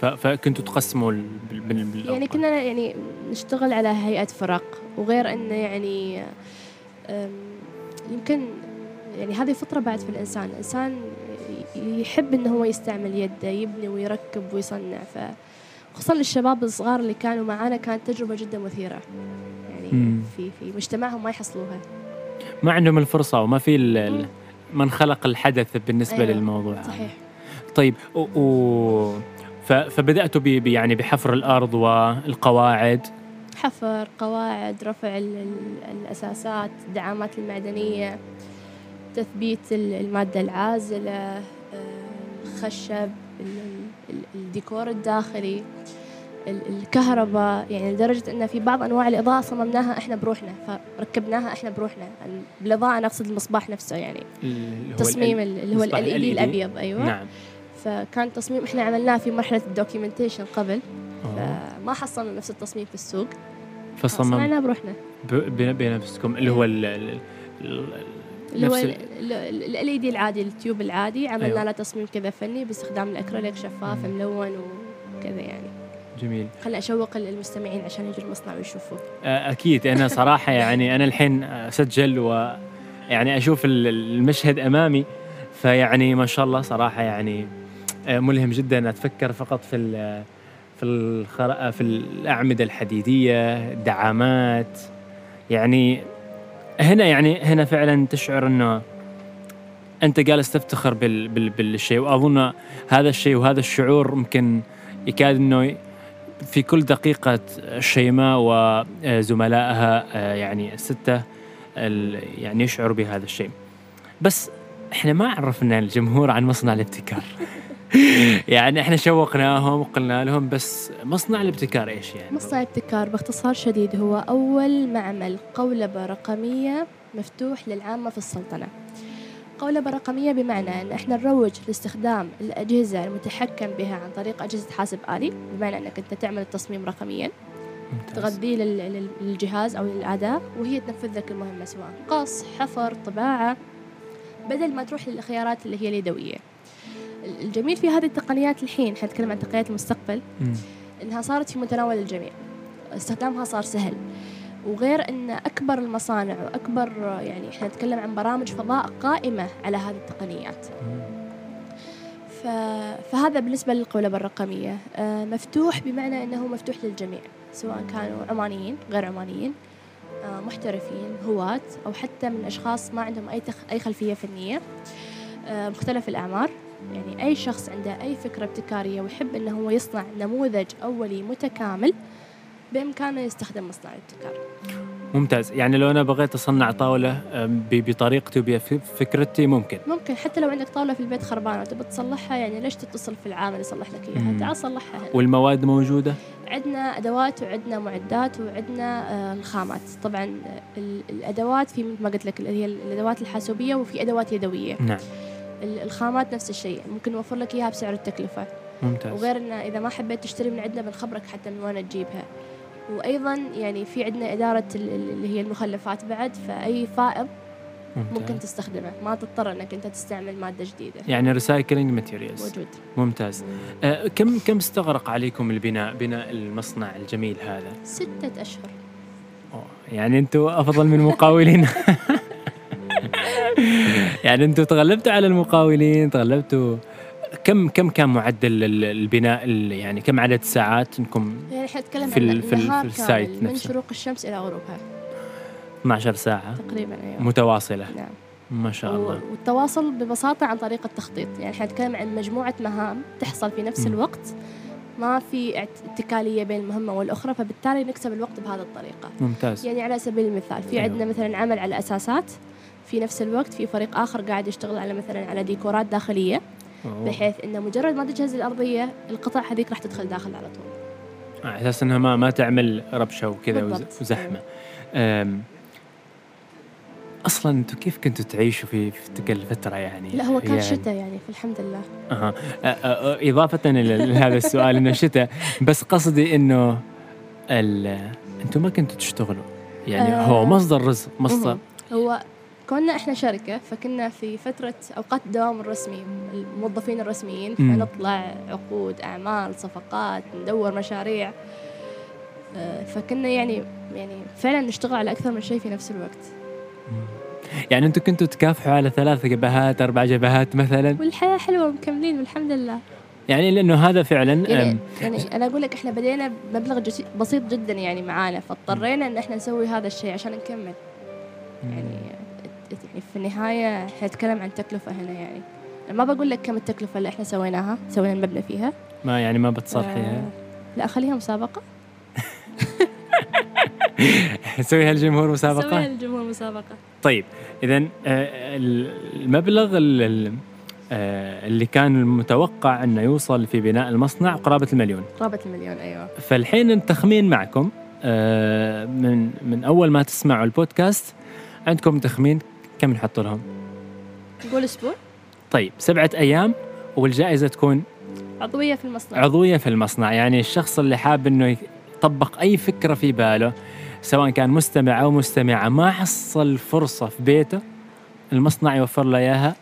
بعده. فكنتوا تقسموا ال- بال- بال- بالأوقات. يعني كنا يعني نشتغل على هيئة فرق وغير إنه يعني يمكن يعني هذه فطرة بعد في الإنسان. الإنسان يحب إنه هو يستعمل يده يبني ويركب ويصنع. ف خصوصا للشباب الصغار اللي كانوا معانا كانت تجربة جدا مثيرة. يعني. في في مجتمعهم ما يحصلوها. ما عندهم الفرصة وما في من خلق الحدث بالنسبة أيوة، للموضوع. هذا. صحيح. طيب و... و... ف... فبدأتوا ب... يعني بحفر الأرض والقواعد. حفر قواعد رفع ال- ال- الأساسات الدعامات المعدنية تثبيت ال- المادة العازلة آه، الخشب ال- ال- الديكور الداخلي. ال- الكهرباء يعني لدرجة أن في بعض أنواع الإضاءة صممناها إحنا بروحنا فركبناها إحنا بروحنا بالإضاءة نقصد المصباح نفسه يعني تصميم ال- ال- اللي هو ال مصباح LED LED. الأبيض أيوة نعم فكان تصميم إحنا عملناه في مرحلة ال documentation قبل. فما حصلنا نفس التصميم في السوق فصمم صنعناه بروحنا. بنفسكم اللي هو ال... ال... ال... اللي هو ال LED العادي ال tube العادي عملنا أيوة. له تصميم كذا فني باستخدام الأكريليك شفاف. ملون وكذا يعني جميل. خلنا أشوق المستمعين عشان يجوا المصنع ويشوفوه. آه، أكيد أنا صراحة يعني أنا الحين أسجل و يعني أشوف ال- المشهد أمامي فيعني ما شاء الله صراحة يعني آه، ملهم جدا. أتفكر فقط في ال في الخر... في الأعمدة الحديدية الدعامات. يعني هنا يعني هنا فعلا تشعر إنه أنت جالس تفتخر بال... بال... بالشيء. وأظن هذا الشيء وهذا الشعور ممكن يكاد إنه في كل دقيقة شيماء وزملائها آه، يعني الستة ال- يعني يشعروا بهذا الشيء. بس إحنا ما عرفنا الجمهور عن مصنع الابتكار. يعني إحنا شوقناهم وقلنا لهم بس مصنع الابتكار إيش يعني؟ مصنع الابتكار باختصار شديد هو أول معمل قولبة رقمية مفتوح للعامة في السلطنة. قولبة رقمية بمعنى أن إحنا نروج لاستخدام الأجهزة المتحكم بها عن طريق أجهزة حاسب آلي بمعنى أنك أنت تعمل التصميم رقميا. تغذيه لل- لل- للجهاز أو للأداة وهي تنفذ لك المهمة سواء قص حفر طباعة بدل ما تروح للخيارات اللي هي اليدوية الجميل في هذه التقنيات الحين إحنا نتكلم عن تقنيات المستقبل. إنها صارت في متناول الجميع استخدامها صار سهل وغير إن أكبر المصانع وأكبر يعني إحنا نتكلم عن برامج فضاء قائمة على هذه التقنيات. فهذا بالنسبة للقولبه الرقمية. آه، مفتوح بمعنى إنه مفتوح للجميع سواء كانوا عمانيين غير عمانيين آه، محترفين هواة أو حتى من أشخاص ما عندهم أي تخ... أي خلفية فنية. آه، مختلف الأعمار. يعني أي شخص عنده أي فكرة ابتكارية ويحب إنه هو يصنع نموذج أولي متكامل بإمكانه يستخدم مصنع الابتكار ممتاز. يعني لو أنا بغيت أصنع طاولة أم، ب- بطريقتي وبفكرتي ممكن. ممكن. حتى لو عندك طاولة في البيت خربانة وتبي تصلحها يعني ليش تتصل في العامل يصلح لك مم. اياها تعال صلحها هنا. والمواد موجودة؟ عندنا أدوات وعندنا معدات وعندنا آه، الخامات. طبعا ال- الأدوات في مثل ما قلت لك اللي هي الأدوات الحاسوبية وفي أدوات يدوية. نعم. ال- الخامات نفس الشيء. ممكن نوفر لك إياها بسعر التكلفة. ممتاز. وغير انه إذا ما حبيت تشتري من عندنا بنخبرك حتى من وين تجيبها. وأيضا يعني في عندنا إدارة ال- ال- اللي هي المخلفات بعد فأي فائض ممتاز. ممكن تستخدمه. ما تضطر إنك أنت تستعمل مادة جديدة. يعني recycling materials موجود. ممتاز. آه كم كم استغرق عليكم البناء بناء المصنع الجميل هذا؟ ستة أشهر. أوه. يعني أنتم أفضل من المقاولين يعني أنتم تغلبتوا على المقاولين تغلبتوا كم كم كان معدل ال- البناء ال- يعني كم عدد الساعات إنكم يعني إحنا نتكلم في ال- في ال- في السايت كامل من نفسه. شروق الشمس إلى غروبها 12 ساعة. تقريبا أيوه. متواصلة. نعم. ما شاء الله. والتواصل ببساطة عن طريق التخطيط. يعني إحنا نتكلم عن مجموعة مهام تحصل في نفس مم. الوقت ما في اتكالية بين المهمة والأخرى فبالتالي نكسب الوقت بهذه الطريقة. ممتاز. يعني على سبيل المثال في أيوة. عندنا مثلا عمل على أساسات في نفس الوقت في فريق آخر قاعد يشتغل على مثلا على ديكورات داخلية. أوه. بحيث إنه مجرد ما تجهز الأرضية القطع هذيك راح تدخل داخل على طول على أساس إنها ما ما تعمل ربشة وكذا. وزحمة أصلا أنتم كيف كنتوا تعيشوا في في تلك الفترة يعني لا هو كان يعني شتاء يعني فالحمد لله أ- إضافة لهذا السؤال إنه شتاء بس قصدي إنه ال- أنتم ما كنتوا تشتغلوا يعني آه. هو مصدر رزق مصدر. هو كنا إحنا شركة فكنا في فترة أوقات الدوام الرسمي الموظفين الرسميين. فنطلع عقود أعمال صفقات ندور مشاريع. آه، فكنا يعني يعني فعلا نشتغل على أكثر من شيء في نفس الوقت. يعني أنتم كنتوا تكافحوا على ثلاث جبهات أربع جبهات مثلا؟ والحياة حلوة ومكملين والحمد لله. يعني لأنه هذا فعلا يعني, يعني أنا أقول لك إحنا بدينا بمبلغ بسيط جدا يعني معانا فاضطرينا إن إحنا نسوي هذا الشيء عشان نكمل. يعني يعني في النهاية إحنا نتكلم عن تكلفة هنا يعني. ما بقول لك كم التكلفة اللي إحنا سويناها سوينا المبنى فيها. ما يعني ما بتصرحيها آه لا خليها مسابقة. نسويها الجمهور سويها مسابقه الجمهور مسابقة. طيب اذا المبلغ ال- ال- آه، اللي كان المتوقع أنه يوصل في بناء المصنع قرابة المليون. قرابة المليون أيوة. فالحين التخمين معكم آه، من من أول ما تسمعوا البودكاست عندكم تخمين كم نحط لهم؟ نقول أسبوع. طيب سبعة أيام والجائزة تكون عضوية في المصنع. عضوية في المصنع. يعني الشخص اللي حاب إنه يطبق أي فكرة في باله سواء كان مستمع أو مستمعة ما حصل فرصة في بيته المصنع يوفر له إياها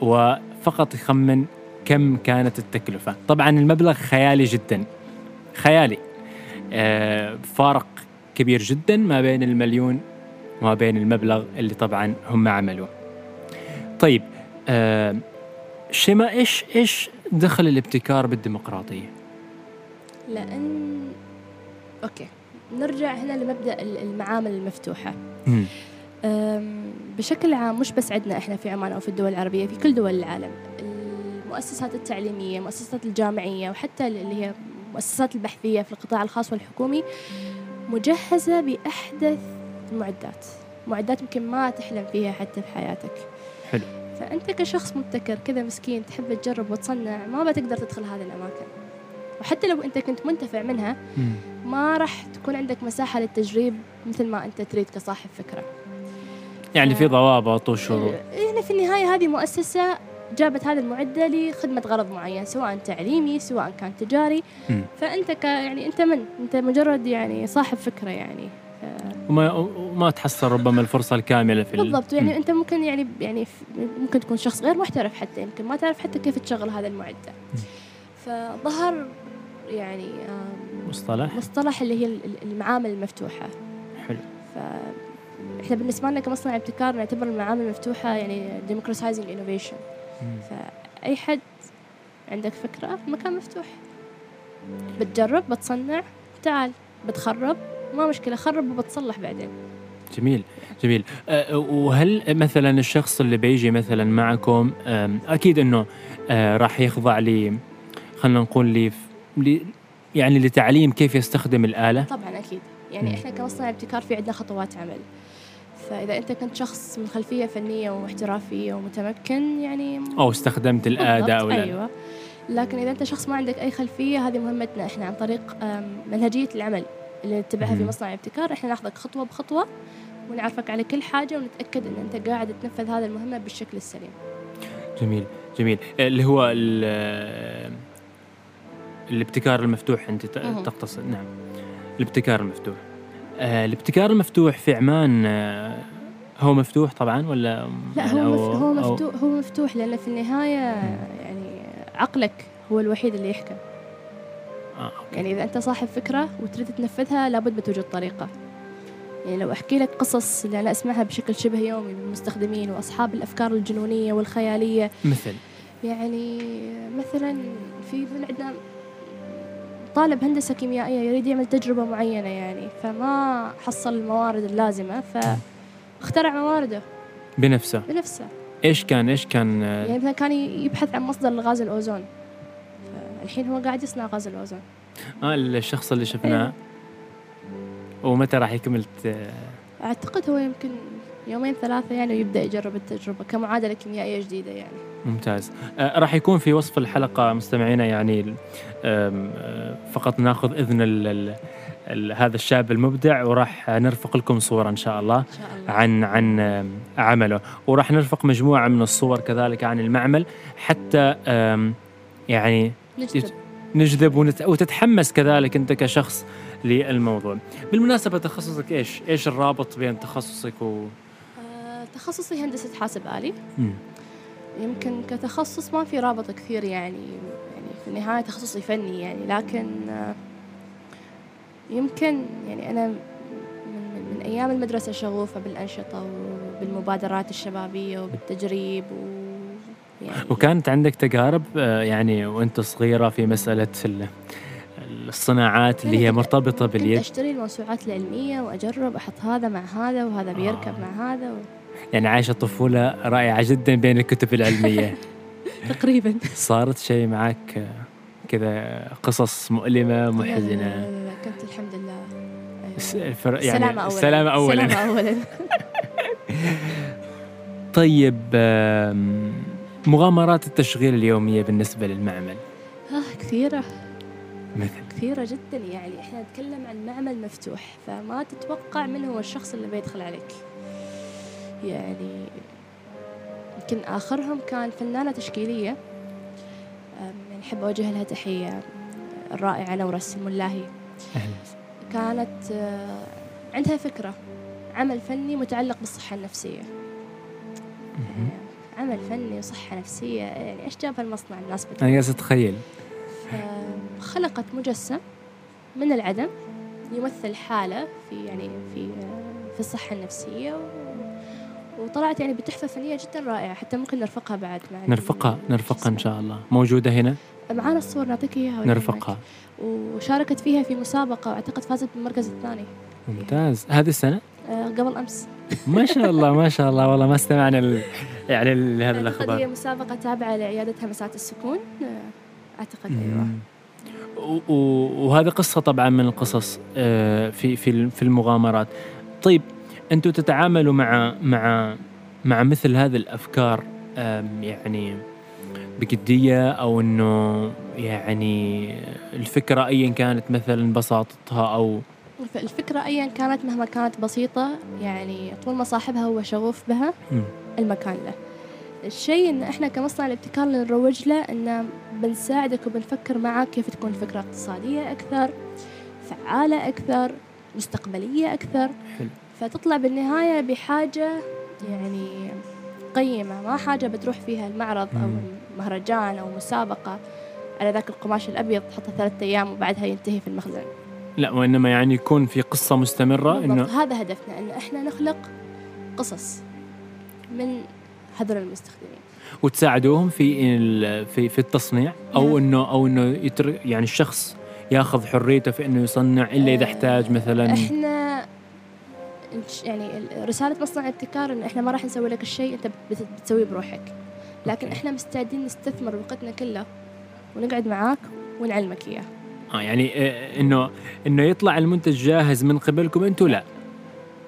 وفقط يخمن كم كانت التكلفة. طبعا المبلغ خيالي جدا. خيالي. آه فارق كبير جدا ما بين المليون وما بين المبلغ اللي طبعا هم عملوه. طيب آه شيماء إيش إيش دخل الابتكار بالديمقراطية؟ لأن أوكي نرجع هنا لمبدأ ال- المعامل. أم، بشكل عام مش بس عندنا إحنا في عمان أو في الدول العربية في كل دول العالم. المؤسسات التعليمية المؤسسات الجامعية وحتى اللي هي المؤسسات البحثية في القطاع الخاص والحكومي مجهزة بأحدث المعدات معدات يمكن ما تحلم فيها حتى في حياتك. حلو. فأنت كشخص مبتكر كذا مسكين تحب تجرب وتصنع ما بتقدر تدخل هذه الأماكن. وحتى لو أنت كنت منتفع منها. ما راح تكون عندك مساحة للتجريب مثل ما أنت تريد كصاحب فكرة. يعني في ضوابط وشروط. يعني في النهاية هذه مؤسسة جابت هذه المعدة لخدمة غرض معين سواء تعليمي سواء كان تجاري. مم. فأنت ك يعني أنت من أنت مجرد يعني صاحب فكرة يعني. وما وما تحصل ربما الفرصة الكاملة في ال- بالضبط. يعني. أنت ممكن يعني يعني ممكن تكون شخص غير محترف حتى يمكن ما تعرف حتى كيف تشغل هذا المعدة. فظهر يعني مصطلح. مصطلح اللي هي ال- ال- المعامل المفتوحة. حلو. ف إحنا بالنسبة لنا كمصنع ابتكار نعتبر المعامل المفتوحة يعني democratizing innovation. مم. فأي حد عندك فكرة المكان مفتوح. بتجرب بتصنع تعال بتخرب. ما مشكلة خرب وبتصلح بعدين. جميل جميل. أه، وهل مثلا الشخص اللي بيجي مثلا معكم أكيد إنه أه، راح يخضع ل خلينا نقول لي يعني لتعليم كيف يستخدم الآلة؟ طبعا أكيد. يعني مم. إحنا كمصنع ابتكار في عندنا خطوات عمل. فإذا أنت كنت شخص من خلفية فنية واحترافية ومتمكن يعني أو استخدمت بالضبط، أو لا. أيوة. لكن إذا أنت شخص ما عندك أي خلفية هذه مهمتنا إحنا عن طريق أم، منهجية العمل. اللي نتبعها في. مصنع ابتكار إحنا ناخذك خطوة بخطوة ونعرفك على كل حاجة ونتأكد إن أنت قاعد تنفذ هذه المهمة بالشكل السليم جميل جميل أه، اللي هو ال- الابتكار المفتوح أنت. تقتصد نعم الابتكار المفتوح أه، الابتكار المفتوح في عمان هو مفتوح طبعا ولا لا يعني هو أو-. هو مفتوح هو مفتوح لأن في النهاية يعني عقلك هو الوحيد اللي يحكم آه، أوكي. يعني إذا أنت صاحب فكرة وتريد تنفذها لابد بتوجد طريقة يعني لو أحكي لك قصص اللي أنا أسمعها بشكل شبه يومي من المستخدمين وأصحاب الأفكار الجنونية والخيالية. مثل؟ يعني مثلا في من عندنا طالب هندسة كيميائية يريد يعمل تجربة معينة يعني فما حصل الموارد اللازمة فاخترع موارده. بنفسه؟ بنفسه. إيش كان إيش كان؟ يعني مثلا كان يبحث عن مصدر لغاز الأوزون. الحين هو قاعد يصنع غاز الأوزون. آه الشخص اللي شفناه. إيه. ومتى راح يكمل أعتقد هو يمكن يومين ثلاثة يعني ويبدأ يجرب التجربة كمعادلة كيميائية جديدة يعني. ممتاز. آه راح يكون في وصف الحلقة مستمعينا يعني آه فقط ناخذ إذن ال ال ال هذا الشاب المبدع وراح نرفق لكم صورة إن شاء الله إن شاء الله. عن عن آم، عمله. وراح نرفق مجموعة من الصور كذلك عن المعمل. حتى يعني نجذب نجذب ونت... وتتحمس كذلك انت كشخص للموضوع. بالمناسبة تخصصك إيش؟ إيش الرابط بين تخصصك و آه، تخصصي هندسة حاسب آلي مم. يمكن كتخصص ما في رابط كثير يعني يعني في النهاية تخصصي فني يعني لكن آه، يمكن يعني أنا من, من, أيام المدرسة شغوفة بالأنشطة وبالمبادرات الشبابية وبالتجريب و يعني. وكانت عندك تجارب آه، يعني وانت صغيرة في مسألة ال- الصناعات اللي هي مرتبطة كنت باليد؟ أشتري الموسوعات العلمية وأجرب أحط هذا مع هذا وهذا بيركب آه. مع هذا و... يعني عايشة طفولة رائعة جدا بين الكتب العلمية. تقريبا. صارت شيء معك آه، كذا قصص مؤلمة لا، لا، محزنة؟ لا، لا، كنت الحمد لله يعني السلامة أولا. السلامه اولا. السلامة أولا. طيب مغامرات التشغيل اليومية بالنسبة للمعمل. آه كثيرة. مثل؟ كثيرة جدا يعني. إحنا نتكلم عن معمل مفتوح فما تتوقع من هو الشخص اللي بيدخل عليك. يعني يمكن آخرهم كان فنانة تشكيلية. أم، يعني أوجه لها تحية. الرائعة نورس الملاهي أهلا. كانت آه، عندها فكرة. عمل فني متعلق بالصحة النفسية. عمل فني وصحة نفسية يعني إيش جاب المصنع الناس بتقول أنا جالس أتخيل. خلقت مجسم من العدم يمثل حالة في يعني في في الصحة النفسية وطلعت يعني بتحفة فنية جدا رائعة حتى ممكن نرفقها بعد مع نرفقها نرفقها إن شاء الله. موجودة هنا؟ معانا الصور نعطيك إياها ولا نرفقها. وشاركت فيها في مسابقة وأعتقد فازت بالمركز الثاني. ممتاز. هذه السنة؟ آه، قبل أمس. ما شاء الله ما شاء الله. والله ما استمعنا ل... يعني لهذه اعتقد هي الأخبار. مسابقة تابعة لعيادة همسات السكون. آه، أعتقد أيوه. وهذه قصة طبعا من القصص آه، في في في المغامرات. طيب أنتم تتعاملوا مع مع مع مثل هذه الأفكار يعني بجدية أو إنه يعني الفكرة ايا كانت مثلا بساطتها أو الفكرة أيا كانت مهما كانت بسيطة يعني طول ما صاحبها هو شغوف بها. المكان له. الشيء إن إحنا كمصنع الابتكار اللي نروج له ان بنساعدك وبنفكر معك كيف تكون الفكرة اقتصادية أكثر فعالة أكثر مستقبلية أكثر. حلو. فتطلع بالنهاية بحاجة يعني قيمة ما حاجة بتروح فيها المعرض أو مم. مهرجان أو مسابقة. على ذاك القماش الأبيض تحطه ثلاثة أيام وبعدها ينتهي في المخزن. لا وإنما يعني يكون في قصة مستمرة انه هذا هدفنا إن إحنا نخلق قصص من هذول المستخدمين وتساعدوهم في في في التصنيع أو نعم. انه أو إنه يتر يعني الشخص ياخذ حريته في إنه يصنع إلا إذا آه، احتاج مثلا إحنا نش- يعني ال- رسالة مصنع الابتكار إن إحنا ما راح نسوي لك الشيء بت- بتسويه بروحك لكن. إحنا مستعدين نستثمر وقتنا كله ونقعد معاك ونعلمك إياه آه يعني آه، إنه إنه يطلع المنتج جاهز من قبلكم أنتم لا.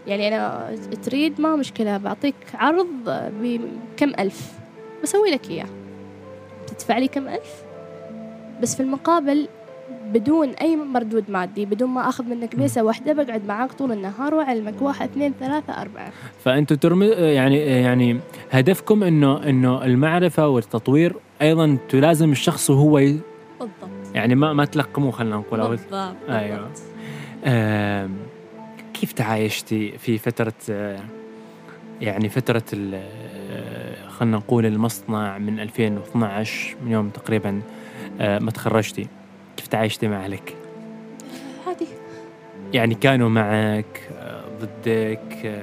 يعني أنا تريد ما مشكلة بعطيك عرض بكم ألف. بسوي لك إياه. تدفع لي كم ألف؟ بس في المقابل بدون أي مردود مادي بدون ما أخذ منك بيسة واحدة بقعد معاك طول النهار وأعلمك. واحد اثنين ثلاثة أربعة. فانتم ترم يعني يعني هدفكم إنه إنه المعرفة والتطوير أيضا أنتم لازم الشخص وهو ي- بالضبط. يعني ما ما تلقموه خلينا نقول بالضبط. بالضبط. آم، كيف تعايشتي في فترة آه، يعني فترة آه، خلينا نقول المصنع من 2012 من يوم تقريبا آه، ما تخرجتي كيف تعايشتي مع أهلك؟ عادي يعني كانوا معك آه، ضدك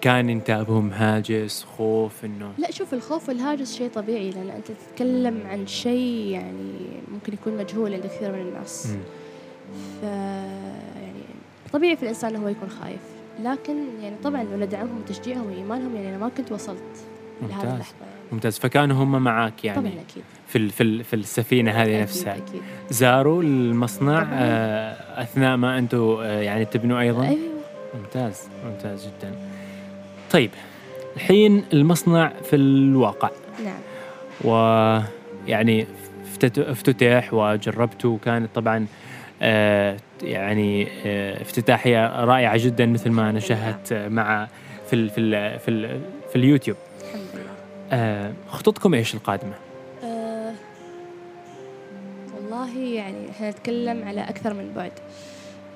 كان انتابهم هاجس خوف انه لا شوف الخوف والهاجس شيء طبيعي لأن أنت تتكلم عن شيء يعني ممكن يكون مجهول عند كثير من الناس. ف يعني طبيعي في الإنسان إنه هو يكون خايف. لكن يعني طبعا لولا دعمهم وتشجيعهم وإيمانهم يعني أنا ما كنت وصلت لهذه ممتاز. اللحظة يعني. ممتاز. فكانوا هم معك يعني طبعا أكيد. في في في السفينة هذه أكيد نفسها. أكيد. زاروا المصنع طبعاً. آه، أثناء ما أنتم آه، يعني تبنوا أيضا؟ أيوه. ممتاز. ممتاز جدا. طيب الحين المصنع في الواقع نعم ويعني افتت- افتتح وجربته وكانت طبعا آه، يعني آه، افتتاحية رائعة جدا مثل ما أنا. شاهدت مع في ال في ال في, ال في اليوتيوب الحمد لله آه، خطتكم إيش القادمة؟ أه والله يعني إحنا نتكلم على أكثر من بعد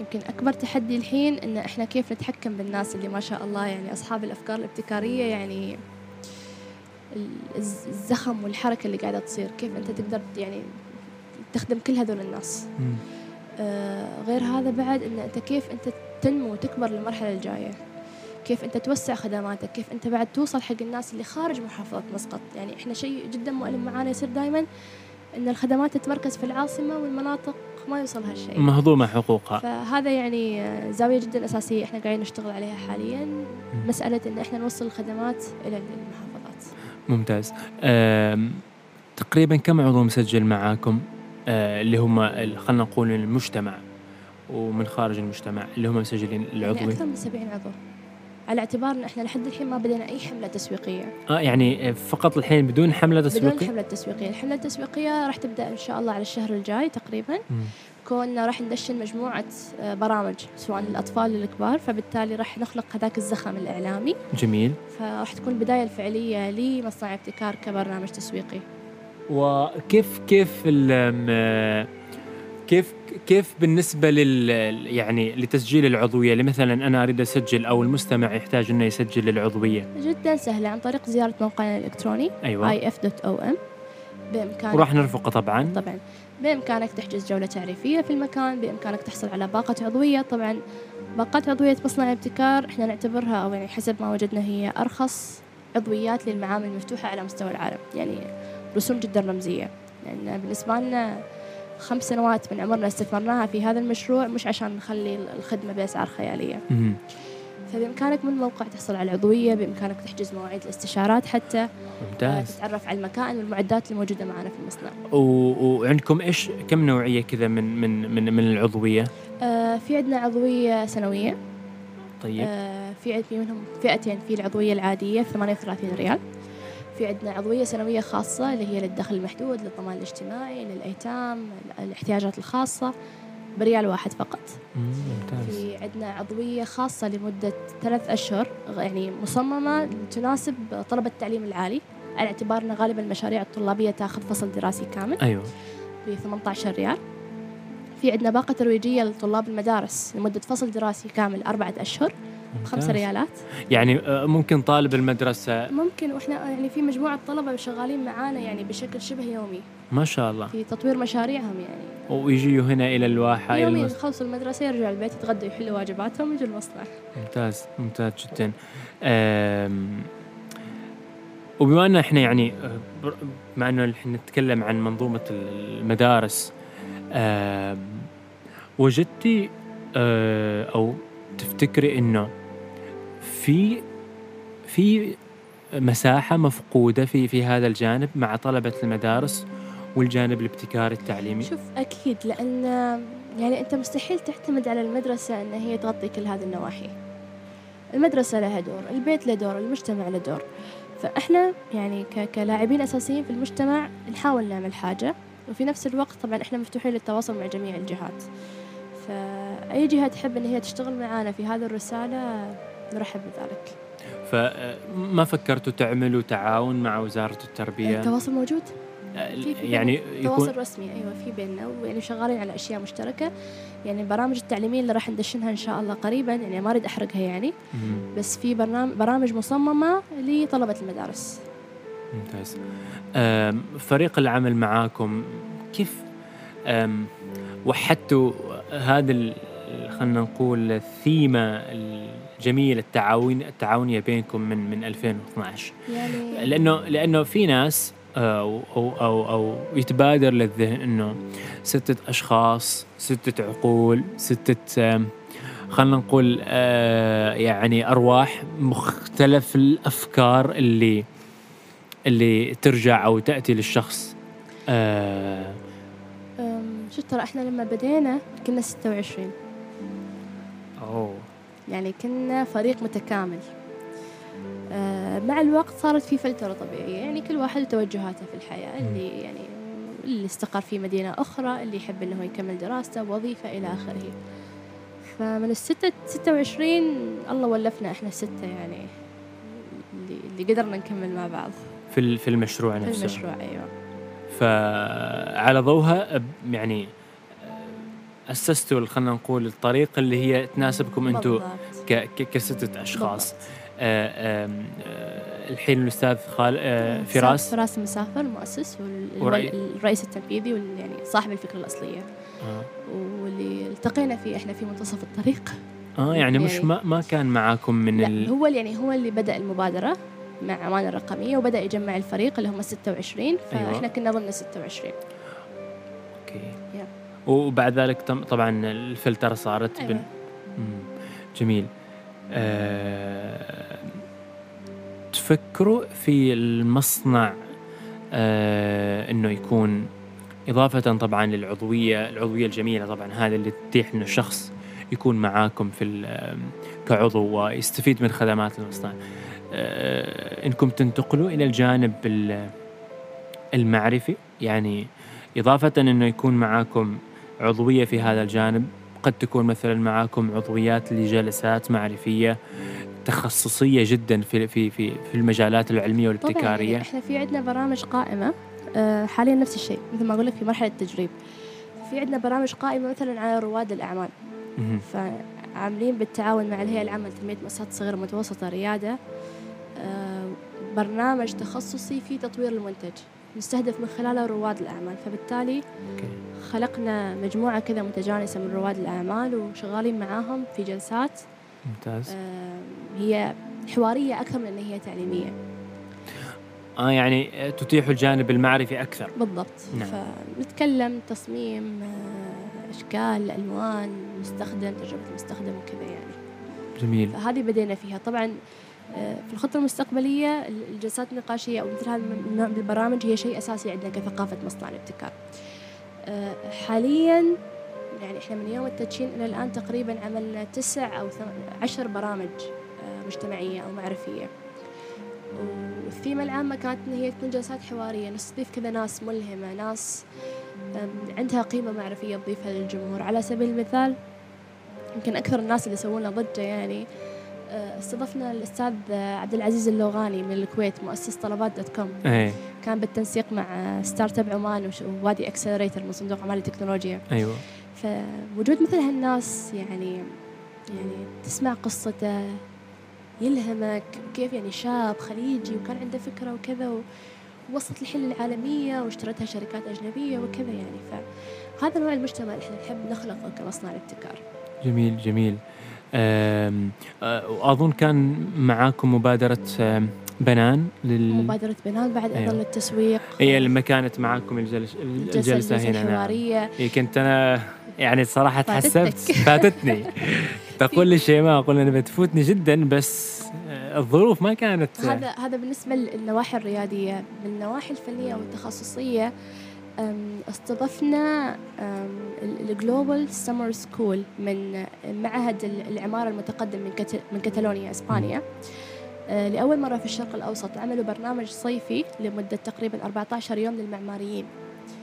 يمكن أكبر تحدي الحين إن إحنا كيف نتحكم بالناس اللي ما شاء الله يعني أصحاب الأفكار الابتكارية يعني ال- الز- الزخم والحركة اللي قاعدة تصير. كيف أنت تقدر يعني تخدم كل هذول الناس؟ آه، غير هذا بعد إن أنت كيف أنت تنمو وتكبر للمرحلة الجاية؟ كيف أنت توسع خدماتك؟ كيف أنت بعد توصل حق الناس اللي خارج محافظة مسقط؟ يعني إحنا شيء جدا مؤلم معانا يصير دائما إن الخدمات تتمركز في العاصمة والمناطق ما يوصلها شيء مهضومة حقوقها. فهذا يعني زاوية جدا أساسية إحنا قاعدين نشتغل عليها حاليا. مسألة إن إحنا نوصل الخدمات إلى المحافظات. ممتاز. تقريبا كم عضو مسجل معاكم؟ آه، اللي هم خلينا نقول المجتمع ومن خارج المجتمع اللي هم مسجلين يعني العضوي أكثر من 70 عضو. على اعتبار إن إحنا لحد الحين ما بدينا أي حملة تسويقية. آه يعني آه، فقط الحين بدون حملة بدون تسويقية؟ الحملة التسويقية الحملة التسويقية راح تبدأ إن شاء الله على الشهر الجاي تقريبا. كوننا راح ندشن مجموعة آه، برامج سواء للأطفال للكبار فبالتالي راح نخلق هذاك الزخم الإعلامي. جميل. فراح تكون البداية الفعلية لمصنع ابتكار كبرنامج تسويقي. وكيف كيف كيف كيف بالنسبة لل يعني لتسجيل العضوية؟ اللي مثلا أنا أريد أسجل أو المستمع يحتاج إنه يسجل العضوية. جدا سهلة عن طريق زيارة موقعنا الإلكتروني أيوة. If.om بإمكانك وراح نرفقه طبعا. طبعا. بإمكانك تحجز جولة تعريفية في المكان بإمكانك تحصل على باقة عضوية. طبعا باقات عضوية مصنع الابتكار إحنا نعتبرها أو يعني حسب ما وجدنا هي أرخص عضويات للمعامل المفتوحة على مستوى العالم يعني رسوم جدا رمزية. لأن بالنسبة لنا خمس سنوات من عمرنا استثمرناها في هذا المشروع مش عشان نخلي الخدمة بأسعار خيالية. فبإمكانك من الموقع تحصل على العضوية بإمكانك تحجز مواعيد الاستشارات حتى آه، ممتاز. تتعرف على المكائن والمعدات الموجودة معنا في المصنع. و- وعندكم إيش كم نوعية كذا من من من من العضوية؟ آه، في عندنا عضوية سنوية. طيب. آه، في في منهم فئتين في العضوية العادية 38 ريال. في عندنا عضوية سنوية خاصة اللي هي للدخل المحدود للضمان الاجتماعي للأيتام الاحتياجات الخاصة بريال واحد فقط. ممتاز. في عندنا عضوية خاصة لمدة ثلاث أشهر يعني مصممة تناسب طلبة التعليم العالي على اعتبار أن غالبا المشاريع الطلابية تاخذ فصل دراسي كامل. أيوه. ب 18 ريال. في عندنا باقة ترويجية لطلاب المدارس لمدة فصل دراسي كامل أربعة أشهر. ممتاز. ريالات. يعني آه، ممكن طالب المدرسة. ممكن وإحنا يعني في مجموعة طلبة شغالين معانا يعني بشكل شبه يومي. ما شاء الله. في تطوير مشاريعهم يعني. ويجيوا هنا إلى الواحة يوميا المس... يخلصوا المدرسة يرجعوا البيت يتغدوا يحلوا واجباتهم ويجوا المصنع. ممتاز ممتاز جدا. أم... وبما أن إحنا يعني آه، مع أنه إحنا نتكلم عن منظومة المدارس أم... وجدتي أه، أو تفتكري إنه في في مساحة مفقودة في في هذا الجانب مع طلبة المدارس والجانب الابتكاري التعليمي. شوف أكيد لأن يعني أنت مستحيل تعتمد على المدرسة أن هي تغطي كل هذه النواحي. المدرسة لها دور البيت له دور المجتمع له دور. فإحنا يعني كلاعبين أساسيين في المجتمع نحاول نعمل حاجة. وفي نفس الوقت طبعا إحنا مفتوحين للتواصل مع جميع الجهات. فأي جهة تحب أن هي تشتغل معنا في هذه الرسالة نرحب بذلك. فما فكرتوا تعملوا تعاون مع وزارة التربية؟ التواصل موجود. آه، في- في يعني يكون تواصل رسمي أيوه في بيننا ويعني شغالين على أشياء مشتركة. يعني البرامج التعليمية اللي راح ندشنها إن شاء الله قريبا يعني ما أريد أحرقها يعني. مم، بس في برنامج برامج مصممة لطلبة المدارس. ممتاز. فريق العمل معاكم كيف وحدتوا هذا خلينا نقول الثيمة الجميلة التعاون التعاونية بينكم من من 2012 يعني لأنه لأنه في ناس آه، أو أو أو, أو يتبادر للذهن إنه ستة أشخاص ستة عقول ستة خلينا نقول آه، يعني أرواح مختلف الأفكار اللي اللي ترجع أو تأتي للشخص. آه، شوف ترى إحنا لما بدينا كنا 26 أوه. يعني كنا فريق متكامل. آه، مع الوقت صارت في فلترة طبيعية. يعني كل واحد توجهاته في الحياة. اللي يعني اللي استقر في مدينة أخرى اللي يحب إنه يكمل دراسته وظيفة إلى آخره. فمن الستة ستة وعشرين الله ولفنا إحنا الستة يعني اللي, اللي قدرنا نكمل مع بعض. في في المشروع في نفسه. المشروع أيوة. فعلى ضوها يعني اسستوا خلينا نقول الطريق اللي هي تناسبكم أنتم بالضبط. ك- ك- كستة أشخاص بالضبط. آه، آم، آه، الحين الأستاذ خال آه، فراس فراس المسافر المؤسس والرئيس التنفيذي وال- يعني صاحب الفكرة الأصلية آه. واللي التقينا فيه إحنا في منتصف الطريق آه يعني مش يعني- ما ما كان معاكم من لا ال... هو يعني هو اللي بدأ المبادرة مع عمان الرقمية وبدأ يجمع الفريق اللي هم 26 فاحنا أيوة. كنا ضمن 26 أوكي يا. وبعد ذلك تم طبعا الفلترة صارت أيوة. بن... جميل. آه... تفكروا في المصنع آه... إنه يكون إضافة طبعا للعضوية العضوية الجميلة طبعا هذا اللي تتيح إنه الشخص يكون معاكم في ال- كعضو ويستفيد من خدمات المصنع. آه، إنكم تنتقلوا إلى الجانب ال- المعرفي يعني إضافة إنه يكون معاكم عضوية في هذا الجانب. قد تكون مثلا معاكم عضويات لجلسات معرفية تخصصية جدا في في في في المجالات العلمية طبعا يعني والابتكارية إحنا في عندنا برامج قائمة آه، حاليا نفس الشيء مثل ما أقول لك في مرحلة تجريب في عندنا برامج قائمة مثلا على رواد الأعمال. فعاملين بالتعاون مع الهيئة العامة لتنمية مؤسسات صغيرة ومتوسطة ريادة آه، برنامج تخصصي في تطوير المنتج. نستهدف من خلاله رواد الأعمال. فبالتالي. خلقنا مجموعة كذا متجانسة من رواد الأعمال وشغالين معاهم في جلسات. ممتاز. هي حوارية أكثر من أن هي تعليمية. آه يعني تتيح الجانب المعرفي أكثر. بالضبط. نعم. فنتكلم تصميم آه، أشكال ألوان مستخدم تجربة المستخدم وكذا يعني. جميل. فهذه بدينا فيها. طبعا في الخطة المستقبلية الجلسات النقاشية أو مثل هذا النوع من البرامج هي شيء أساسي عندنا كثقافة مصنع الابتكار. آه، حاليا يعني إحنا من يوم التدشين إلى الآن تقريبا عملنا تسع أو عشر برامج آه، مجتمعية أو معرفية. والثيمة العامة كانت إن هي تكون جلسات حوارية نستضيف كذا ناس ملهمة ناس عندها قيمة معرفية تضيفها للجمهور. على سبيل المثال يمكن أكثر الناس اللي يسوون ضجة يعني أه، استضفنا الأستاذ عبد العزيز اللوغاني من الكويت مؤسس طلبات دوت كوم. إيه. كان بالتنسيق مع Startup Oman و Wadi Accelerator من صندوق أعمال التكنولوجيا. أيوه. فوجود مثل هالناس يعني يعني تسمع قصته يلهمك كيف يعني شاب خليجي وكان عنده فكرة وكذا ووصلت الحين للعالمية واشترتها شركات أجنبية وكذا يعني. فهذا نوع المجتمع اللي إحنا نحب نخلقه كمصنع الابتكار جميل جميل. أه، وأظن كان معاكم مبادرة بنان لل مبادرة بنان بعد أيوة. أيضا للتسويق هي لما كانت معاكم الجلس... الجلسة الجلسة هنا نعم الحوارية إيه كنت أنا يعني صراحة. تحسبت فاتتني تقول لي شيء ما أقول أنا بتفوتني جدا بس أه، الظروف ما كانت هذا هذا بالنسبة للنواحي الريادية من النواحي الفنية والتخصصية استضفنا ال Global Summer School من معهد ال- العمارة المتقدم من من كتالونيا إسبانيا. أه، لأول مرة في الشرق الأوسط عملوا برنامج صيفي لمدة تقريبا 14 يوم للمعماريين.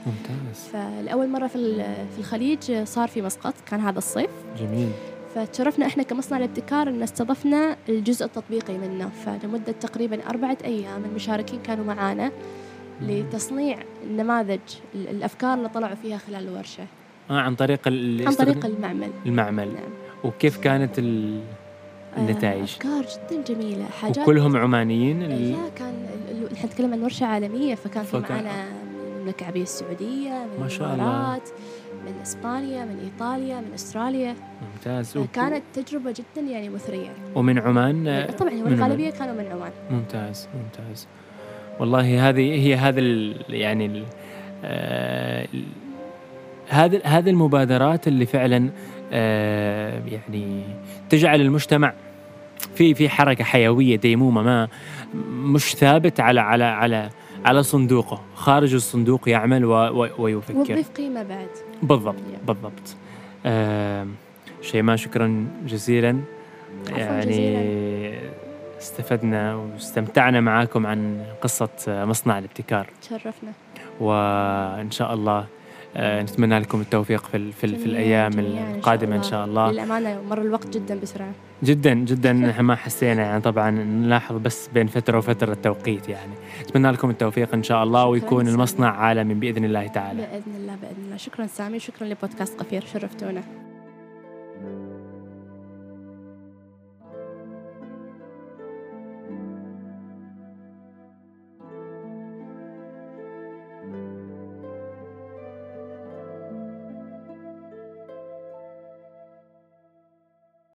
ممتاز. فلأول مرة في الخليج صار في مسقط كان هذا الصيف. جميل. فتشرفنا إحنا كمصنع الابتكار إن استضفنا الجزء التطبيقي منه. فلمدة تقريبا أربعة أيام المشاركين كانوا معانا. لتصنيع النماذج ال- الأفكار اللي طلعوا فيها خلال الورشة. آه عن طريق. عن طريق المعمل. المعمل. نعم. وكيف كانت ال... النتائج؟ آه، أفكار جدا جميلة. حاجات وكلهم عمانيين ال... لا كان إحنا نتكلم عن ورشة عالمية فكان في معانا من المملكه العربيه السعودية من ما شاء الله. من إسبانيا من إيطاليا من أستراليا. ممتاز. وك- فكانت تجربة جدا يعني مثرية. ومن عمان آه، طبعا هو من عمان. الغالبيه كانوا من عمان. ممتاز ممتاز. والله هذه هي هذا ال... يعني ال... آه... ال- هذه هذه المبادرات اللي فعلا آه... يعني تجعل المجتمع في في حركة حيوية ديمومة ما مش ثابت على على على على صندوقه. خارج الصندوق يعمل و... و... ويفكر. وتضيف قيمة بعد. بالضبط Yeah. بالضبط. آه... شيماء شكرا جزيلا. يعني جزيلاً. استفدنا واستمتعنا معاكم عن قصة مصنع الابتكار. تشرفنا. وإن شاء الله آه، نتمنى لكم التوفيق في, في, في الأيام جميعاً إن شاء القادمة إن الله. شاء الله. للأمانة مر الوقت جدا بسرعة. جدا جدا ما حسينا يعني طبعا نلاحظ بس بين فترة وفترة التوقيت يعني. أتمنى لكم التوفيق إن شاء الله ويكون سامي. المصنع عالمي بإذن الله تعالى. بإذن الله بإذن الله. شكرا سامي شكرا لبودكاست قفير. شرفتونا.